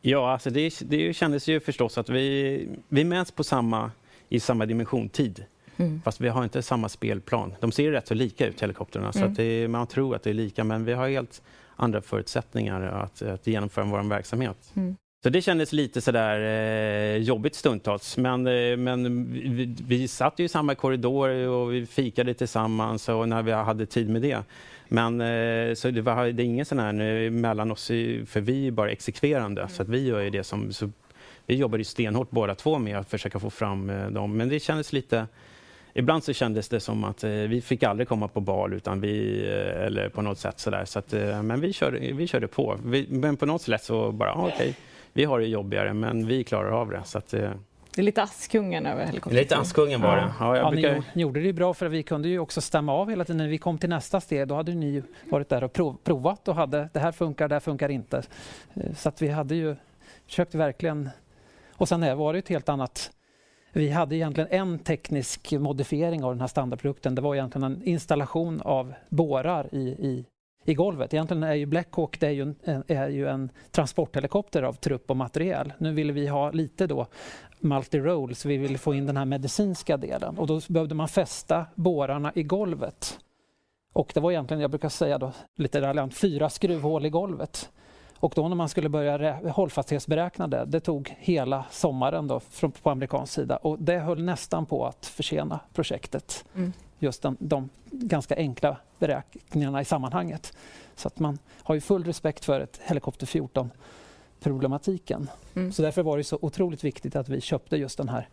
Ja, alltså det, det kändes ju förstås att vi, vi mäts på samma, i samma dimension tid. Mm. Fast vi har inte samma spelplan. De ser rätt så lika ut, helikoptrarna, mm. så det, man tror att det är lika, men vi har helt andra förutsättningar att, att genomföra vår verksamhet. Mm. Så det kändes lite sådär eh, jobbigt stundtals. Men, eh, men vi, vi satt ju i samma korridor och vi fikade tillsammans och när vi hade tid med det. Men eh, så det, var, det är ingen sån här mellan oss, för vi är bara exekverande. Mm. Så att vi gör ju det som... Så, vi jobbar ju stenhårt båda två med att försöka få fram eh, dem. Men det kändes lite... Ibland så kändes det som att eh, vi fick aldrig komma på bal utan vi, eh, eller på något sätt sådär. Så att, eh, men vi körde, vi körde på. Vi, men på något sätt så bara, ah, okej, okay, vi har det jobbigare men vi klarar av det. Så att, det är lite Askungen över helikoptern. Lite Askungen var det. Ja, ja, brukar... ni gjorde det bra för vi kunde ju också stämma av hela tiden. När vi kom till nästa steg då hade ni varit där och prov, provat och hade det här funkar, det här funkar inte. Så att vi hade ju försökt verkligen och sen var det ett helt annat vi hade egentligen en teknisk modifiering av den här standardprodukten. Det var egentligen en installation av bårar i, i, i golvet. Egentligen är ju Blackhawk det är ju en, är ju en transporthelikopter av trupp och materiel. Nu ville vi ha lite då multi-role, så vi ville få in den här medicinska delen. Och då behövde man fästa bårarna i golvet. Och det var egentligen, jag brukar säga då, lite raljant, fyra skruvhål i golvet. Och då när man skulle börja hållfasthetsberäkna det, det tog hela sommaren då från, på amerikansk sida och det höll nästan på att försena projektet. Mm. Just den, de ganska enkla beräkningarna i sammanhanget. Så att man har ju full respekt för ett helikopter 14 problematiken. Mm. Så därför var det så otroligt viktigt att vi köpte just den här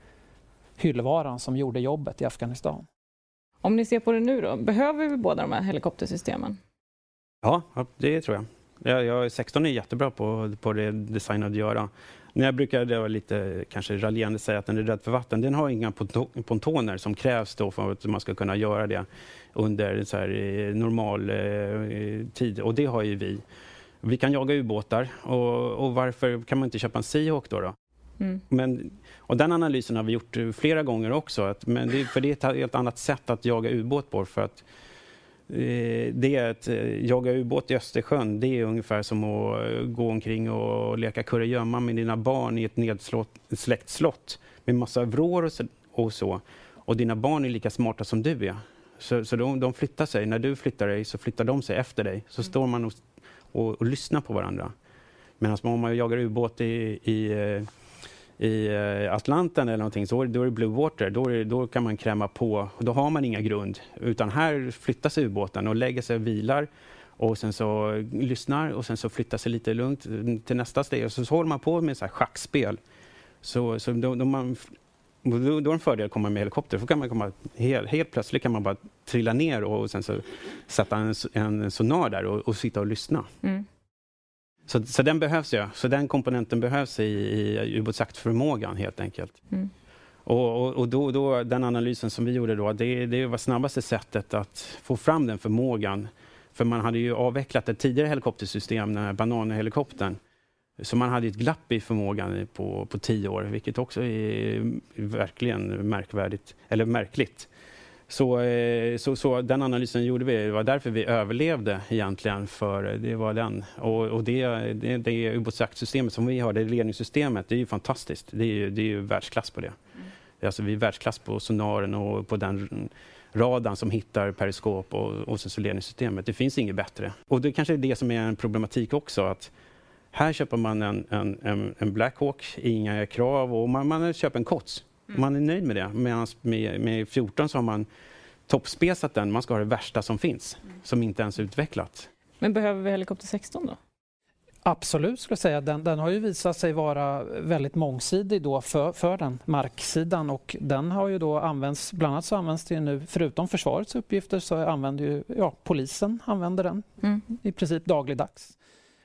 hyllvaran som gjorde jobbet i Afghanistan. Om ni ser på det nu då, behöver vi båda de här helikoptersystemen? Ja, det tror jag. Jag, jag, 16 är jättebra på, på det designade att göra. När jag brukar det lite kanske raljerande säga att den är rädd för vatten. Den har inga pontoner som krävs då för att man ska kunna göra det under så här, eh, normal eh, tid. Och det har ju vi. Vi kan jaga ubåtar. Och, och varför kan man inte köpa en Seahawk då? då? Mm. Men, och den analysen har vi gjort flera gånger också. Att, men det, för det är ett helt annat sätt att jaga ubåt på. För att Eh, det är att eh, jaga ubåt i Östersjön, det är ungefär som att eh, gå omkring och leka kurragömma med dina barn i ett nedsläckt slott med massa vrår och så, och dina barn är lika smarta som du är. Så, så de, de, flyttar sig. När du flyttar dig så flyttar de sig efter dig. Så mm. står man och, och, och lyssnar på varandra. Medan om man jagar ubåt i, i i eh, Atlanten eller någonting, så då är det blue water. Då, det, då kan man kräma på. Då har man inga grund. Utan här flyttas ubåten och lägger sig och vilar och sen så lyssnar och sen så flyttar sig lite lugnt till nästa steg. Och så, så håller man på med så här schackspel. Så, så då, då, man, då, då är det en fördel att komma med helikopter. För kan man komma, helt, helt plötsligt kan man bara trilla ner och sen så sätta en, en sonar där och, och sitta och lyssna. Mm. Så, så den behövs ju. Så den komponenten behövs i, i ubåtsjaktförmågan helt enkelt. Mm. Och, och, och då, då, den analysen som vi gjorde då, det, det var snabbaste sättet att få fram den förmågan. För man hade ju avvecklat ett tidigare helikoptersystem, den här bananhelikoptern. Så man hade ett glapp i förmågan på, på tio år, vilket också är verkligen märkvärdigt, eller märkligt. Så, eh, så, så, den analysen gjorde vi. Det var därför vi överlevde egentligen. för Det var den. Och, och det, det, det ubåtsjaktsystemet som vi har, det ledningssystemet, det är ju fantastiskt. Det är, det är ju världsklass på det. Mm. Alltså, vi är världsklass på sonaren och på den radarn som hittar periskop och, och så ledningssystemet. Det finns inget bättre. Och det kanske är det som är en problematik också. att Här köper man en, en, en, en Blackhawk, inga krav och man, man köper en COTS. Mm. Man är nöjd med det. Medan med, med 14 så har man toppspesat den. Man ska ha det värsta som finns, mm. som inte ens är utvecklat. Men behöver vi helikopter 16 då? Absolut, skulle jag säga. Den, den, har ju visat sig vara väldigt mångsidig då för, för den marksidan och den har ju då använts, bland annat så används det nu, förutom försvarets uppgifter så använder ju ja, polisen använder den mm. i princip dagligdags.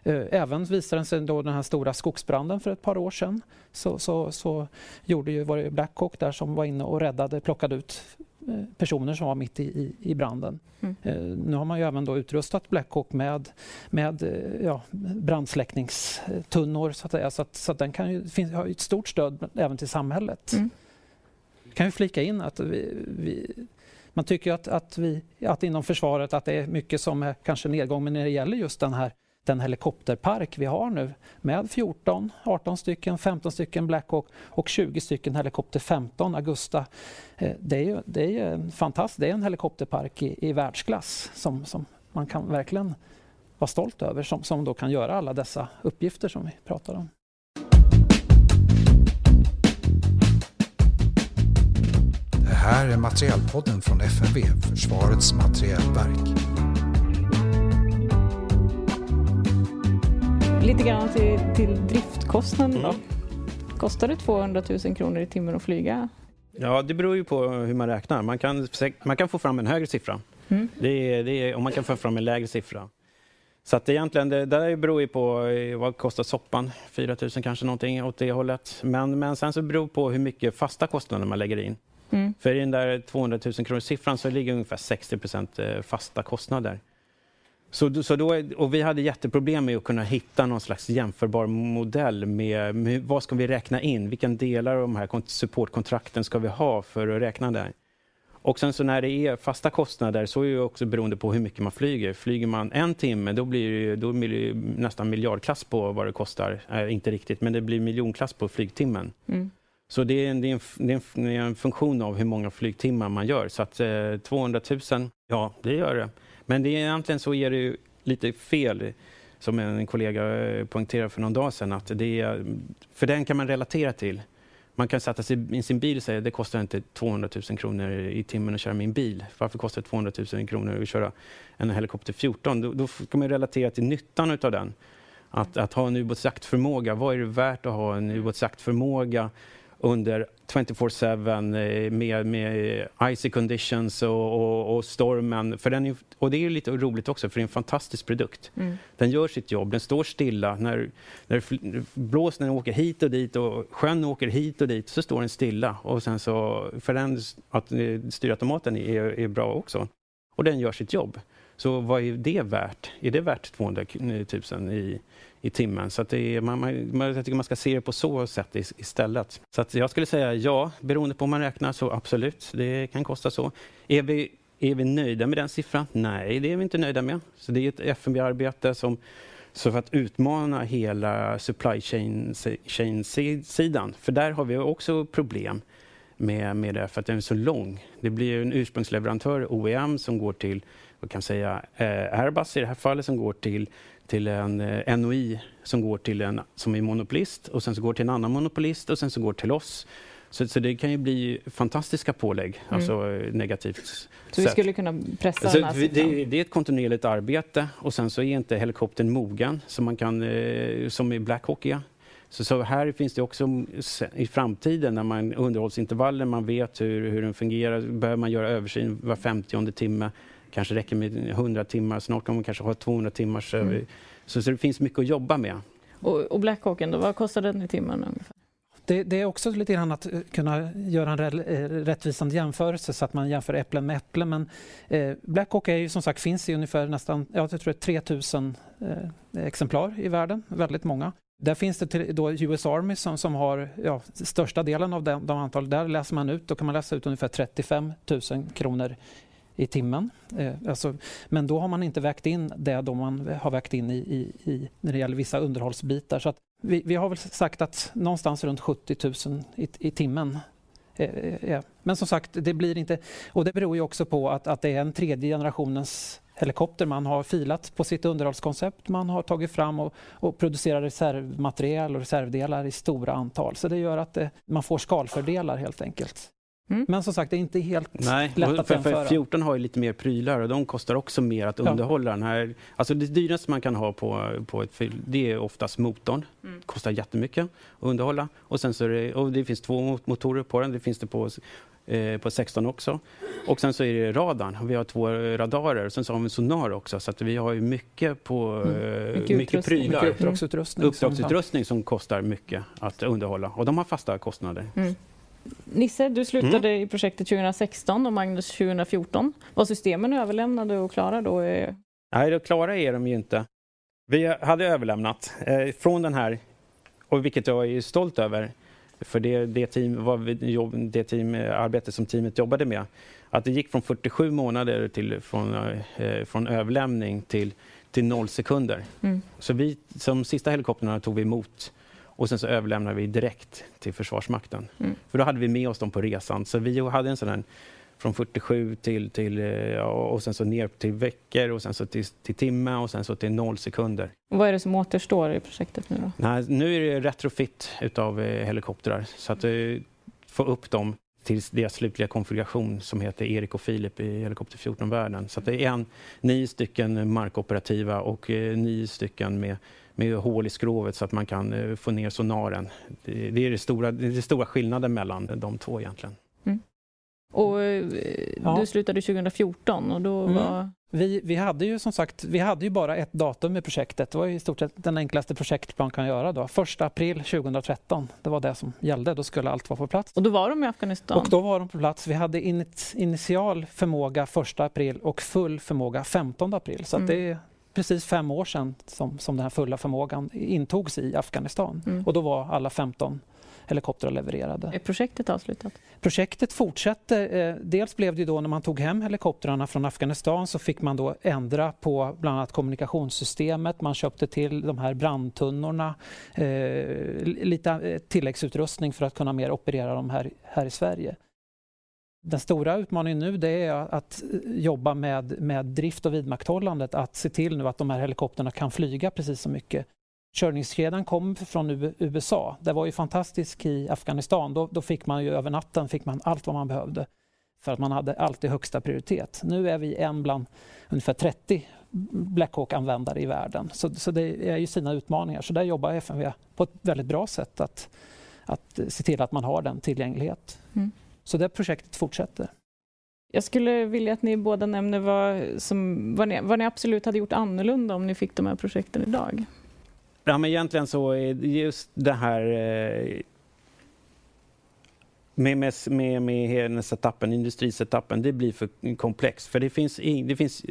Eh, även visade sig då den här stora skogsbranden för ett par år sedan så, så, så gjorde ju, var det Blackhawk där som var inne och räddade, plockade ut eh, personer som var mitt i, i, i branden. Mm. Eh, nu har man ju även då utrustat Blackhawk med, med ja, brandsläckningstunnor så att säga. Så, att, så att den kan ju, finns, har ett stort stöd även till samhället. Mm. kan ju flika in att vi, vi man tycker att, att, vi, att inom försvaret att det är mycket som är kanske nedgång men när det gäller just den här den helikopterpark vi har nu med 14, 18 stycken, 15 stycken Blackhawk och 20 stycken helikopter 15 Augusta. Eh, det är ju, det är ju en fantastisk, det är en helikopterpark i, i världsklass som, som man kan verkligen vara stolt över som, som då kan göra alla dessa uppgifter som vi pratar om. Det här är Materielpodden från FMV, Försvarets materielverk. Lite grann till, till driftkostnaden då. Mm. Kostar det 200 000 kronor i timmen att flyga? Ja, det beror ju på hur man räknar. Man kan, man kan få fram en högre siffra mm. det är, det är, och man kan få fram en lägre siffra. Så att egentligen, det där beror ju på eh, vad kostar soppan, 4 000 kanske någonting åt det hållet. Men, men sen så beror det på hur mycket fasta kostnader man lägger in. Mm. För i den där 200 000 kronors siffran så ligger ungefär 60 eh, fasta kostnader. Så, så då, och vi hade jätteproblem med att kunna hitta någon slags jämförbar modell med, med vad ska vi räkna in? Vilka delar av de här supportkontrakten ska vi ha för att räkna där? Och sen så när det är fasta kostnader så är det också beroende på hur mycket man flyger. Flyger man en timme då blir det, då blir det nästan miljardklass på vad det kostar. Äh, inte riktigt, men det blir miljonklass på flygtimmen. Mm. Så det är, en, det, är en, det är, en, funktion av hur många flygtimmar man gör. Så att eh, 200 000, ja det gör det. Men det är, egentligen så är det lite fel som en kollega eh, poängterade för någon dag sedan. Att det är, för den kan man relatera till. Man kan sätta sig i sin bil och säga det kostar inte 200 000 kronor i timmen att köra min bil. Varför kostar det 200 000 kronor att köra en helikopter 14? Då, då kan man relatera till nyttan av den. Att, att ha en ubåtsjaktförmåga. Vad är det värt att ha en ubåtsjaktförmåga under 24-7 eh, med, med icy conditions och, och, och, stormen. För den är, och det är lite roligt också, för det är en fantastisk produkt. Mm. Den gör sitt jobb, den står stilla. När, när blåsen åker hit och dit och sjön åker hit och dit så står den stilla. Och sen så, för den, att eh, styrautomaten är, är bra också. Och den gör sitt jobb. Så vad är det värt? Är det värt 200 000 i, i timmen? Så att det är, man, man, jag tycker man ska se det på så sätt istället. Så att jag skulle säga ja, beroende på hur man räknar så absolut, det kan kosta så. Är vi, är vi nöjda med den siffran? Nej, det är vi inte nöjda med. Så det är ett FMV-arbete som så för att utmana hela supply chain-sidan, för där har vi också problem med, med det för att den är så lång. Det blir en ursprungsleverantör, OEM, som går till vad kan säga, eh, Airbus i det här fallet som går till, till en eh, NOI som går till en som är monopolist och sen så går till en annan monopolist och sen så går till oss. Så, så det kan ju bli fantastiska pålägg, mm. alltså eh, negativt. Så vi skulle kunna pressa alltså, den här det, det, är ett kontinuerligt arbete och sen så är inte helikoptern mogen som man kan, som i Black Hawk är. Så, så, här finns det också i framtiden när man underhållsintervaller, man vet hur, hur den fungerar, behöver man göra översyn var 50 timme kanske räcker med 100 timmar, snart kommer man kanske ha 200 timmar. Mm. Så, så det finns mycket att jobba med. Och, och Blackhawken, då, vad kostar den i timmen ungefär? Det, det, är också lite grann att eh, kunna göra en eh, rättvisande jämförelse så att man jämför äpplen med äpplen. Men eh, Blackhawk är ju som sagt finns i ungefär nästan, jag tror 3000 eh, exemplar i världen, väldigt många. Där finns det då US Army som, som har ja, största delen av de, de antal. Där läser man ut, då kan man läsa ut ungefär 35 000 kronor i timmen. Eh, alltså, men då har man inte vägt in det då man har vägt in i, i, i när det gäller vissa underhållsbitar. Så vi, vi, har väl sagt att någonstans runt 70 000 i, i timmen. Eh, eh, men som sagt, det blir inte... Och det beror ju också på att, att det är en tredje generationens helikopter. Man har filat på sitt underhållskoncept. Man har tagit fram och, och producerar reservmaterial och reservdelar i stora antal. Så det gör att det, man får skalfördelar helt enkelt. Mm. Men som sagt, det är inte helt Nej, lätt att för, jämföra. För 14 har ju lite mer prylar och de kostar också mer att underhålla. Ja. Den här, alltså det dyraste man kan ha på, på ett det är oftast motorn. Mm. kostar jättemycket att underhålla. Och, sen så det, och det finns två motorer på den. Det finns det på, eh, på 16 också. Och sen så är det radarn. Vi har två radarer. Och sen så har vi sonar också. Så att vi har ju mycket, på, mm. Eh, mycket, mycket prylar. Mycket uppdragsutrustning. Uppdragsutrustning som kostar mycket att underhålla. Och de har fasta kostnader. Mm. Nisse, du slutade mm. i projektet 2016 och Magnus 2014. Var systemen överlämnade och klara då? Nej, klara är de ju inte. Vi hade överlämnat eh, från den här, och vilket jag är stolt över, för det, det, team, var det team, arbete som teamet jobbade med, att det gick från 47 månader till, från, eh, från överlämning till, till noll sekunder. Mm. Så vi, som sista helikoptrarna tog vi emot och sen så överlämnade vi direkt till Försvarsmakten. Mm. För då hade vi med oss dem på resan. Så vi hade en sån här från 47 till, till ja, och sen så ner till veckor och sen så till, till timme och sen så till noll sekunder. Vad är det som återstår i projektet nu då? Nej, nu är det retrofit utav eh, helikoptrar så att eh, få upp dem till deras slutliga konfiguration som heter Erik och Filip i Helikopter 14-världen. Så det är en, nio stycken markoperativa och eh, nio stycken med, med hål i skrovet så att man kan eh, få ner sonaren. Det, det är det stora, det är den stora skillnaden mellan de två egentligen. Mm. Och eh, ja. Du slutade 2014 och då mm. var... Vi, vi, hade ju som sagt vi hade ju bara ett datum i projektet. Det var i stort sett den enklaste projekt man kan göra. Då. 1 april 2013, det var det som gällde. Då skulle allt vara på plats. Och då var de i Afghanistan? Och då var de på plats. Vi hade initial förmåga 1 april och full förmåga 15 april. Så mm. det är precis fem år sedan som, som den här fulla förmågan intogs i Afghanistan. Mm. Och då var alla 15 helikoptrar levererade. Är projektet avslutat? Projektet fortsätter. Eh, dels blev det då när man tog hem helikoptrarna från Afghanistan så fick man då ändra på bland annat kommunikationssystemet. Man köpte till de här brandtunnorna, eh, lite eh, tilläggsutrustning för att kunna mer operera dem här, här i Sverige. Den stora utmaningen nu det är att jobba med, med drift och vidmakthållandet, att se till nu att de här helikoptrarna kan flyga precis så mycket körningskedjan kom från USA. Det var ju fantastiskt i Afghanistan. Då, då, fick man ju över natten fick man allt vad man behövde för att man hade alltid högsta prioritet. Nu är vi en bland ungefär 30 Blackhawk-användare i världen. Så, så, det är ju sina utmaningar. Så där jobbar FMV på ett väldigt bra sätt att, att se till att man har den tillgänglighet. Mm. Så det projektet fortsätter. Jag skulle vilja att ni båda nämner vad, som, vad, ni, vad ni absolut hade gjort annorlunda om ni fick de här projekten idag. Ja, men egentligen så är just det här eh, med, med, med, med hela setupen, industrisetupen, det blir för komplext. För det finns, det finns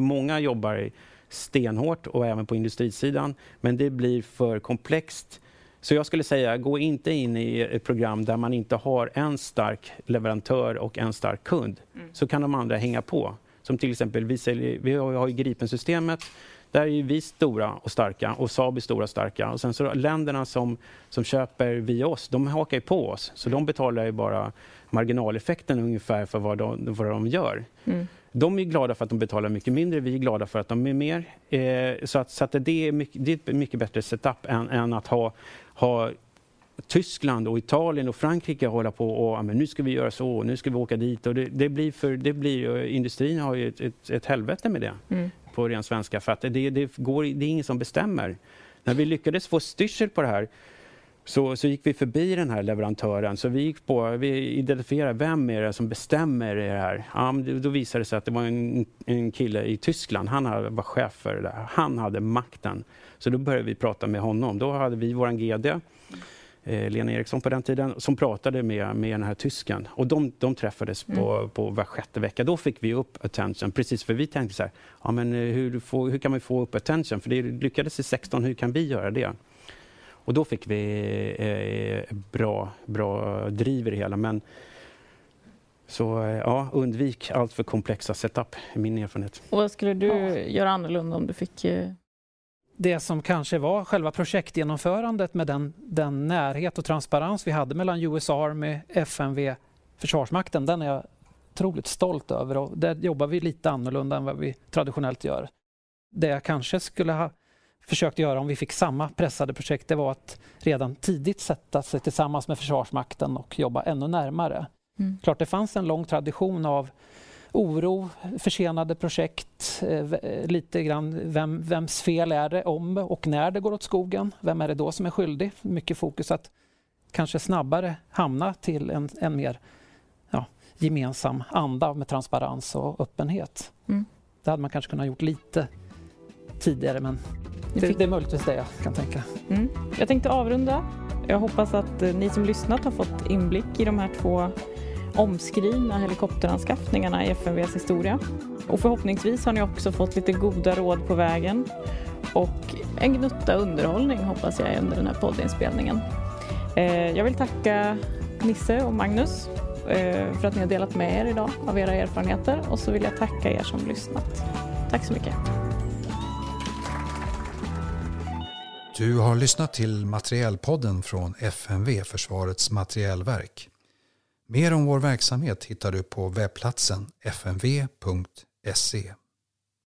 många jobbar stenhårt och även på industrisidan, men det blir för komplext. Så jag skulle säga, gå inte in i ett program där man inte har en stark leverantör och en stark kund, mm. så kan de andra hänga på. Som till exempel, vi, säljer, vi har ju Gripen-systemet där är vi stora och starka och Saab är stora och starka. Och sen så länderna som, som köper via oss, de hakar ju på oss. Så de betalar ju bara marginaleffekten ungefär för vad de, vad de gör. Mm. De är glada för att de betalar mycket mindre, vi är glada för att de är mer. Eh, så att, så att det, är mycket, det är ett mycket bättre setup än, än att ha, ha Tyskland och Italien och Frankrike hålla på och men nu ska vi göra så, nu ska vi åka dit. Och det, det blir för, det blir, industrin har ju ett, ett, ett helvete med det. Mm på ren svenska, för att det, det, går, det är ingen som bestämmer. När vi lyckades få styrsel på det här så, så gick vi förbi den här leverantören. Så vi gick på, vi identifierade vem är det som bestämmer det här. Ja, då visade det sig att det var en, en kille i Tyskland. Han var chef för det där. Han hade makten. Så då började vi prata med honom. Då hade vi vår GD eh, Lena Eriksson på den tiden, som pratade med, med den här tysken. Och de, de träffades mm. på, på var sjätte vecka. Då fick vi upp attention, precis för vi tänkte så här, ja, men eh, hur, får, hur kan man få upp attention? För det lyckades i 16, hur kan vi göra det? Och då fick vi eh, bra, bra driv i det hela. Men, så eh, ja, undvik allt för komplexa setup, är min erfarenhet. Och vad skulle du ja. göra annorlunda om du fick eh, det som kanske var själva projektgenomförandet med den, den närhet och transparens vi hade mellan US Army, FMV, Försvarsmakten, den är jag otroligt stolt över och där jobbar vi lite annorlunda än vad vi traditionellt gör. Det jag kanske skulle ha försökt göra om vi fick samma pressade projekt, det var att redan tidigt sätta sig tillsammans med Försvarsmakten och jobba ännu närmare. Mm. Klart det fanns en lång tradition av oro, försenade projekt, eh, lite grann vem, vems fel är det om och när det går åt skogen? Vem är det då som är skyldig? Mycket fokus att kanske snabbare hamna till en, en mer ja, gemensam anda med transparens och öppenhet. Mm. Det hade man kanske kunnat gjort lite tidigare men det, det är möjligtvis det jag kan tänka. Mm. Jag tänkte avrunda. Jag hoppas att eh, ni som lyssnat har fått inblick i de här två omskrivna helikopteranskaffningarna i FMVs historia. Och förhoppningsvis har ni också fått lite goda råd på vägen och en gnutta underhållning hoppas jag under den här poddinspelningen. Eh, jag vill tacka Nisse och Magnus eh, för att ni har delat med er idag av era erfarenheter och så vill jag tacka er som lyssnat. Tack så mycket. Du har lyssnat till Materielpodden från FMV, Försvarets materielverk. Mer om vår verksamhet hittar du på webbplatsen fmv.se.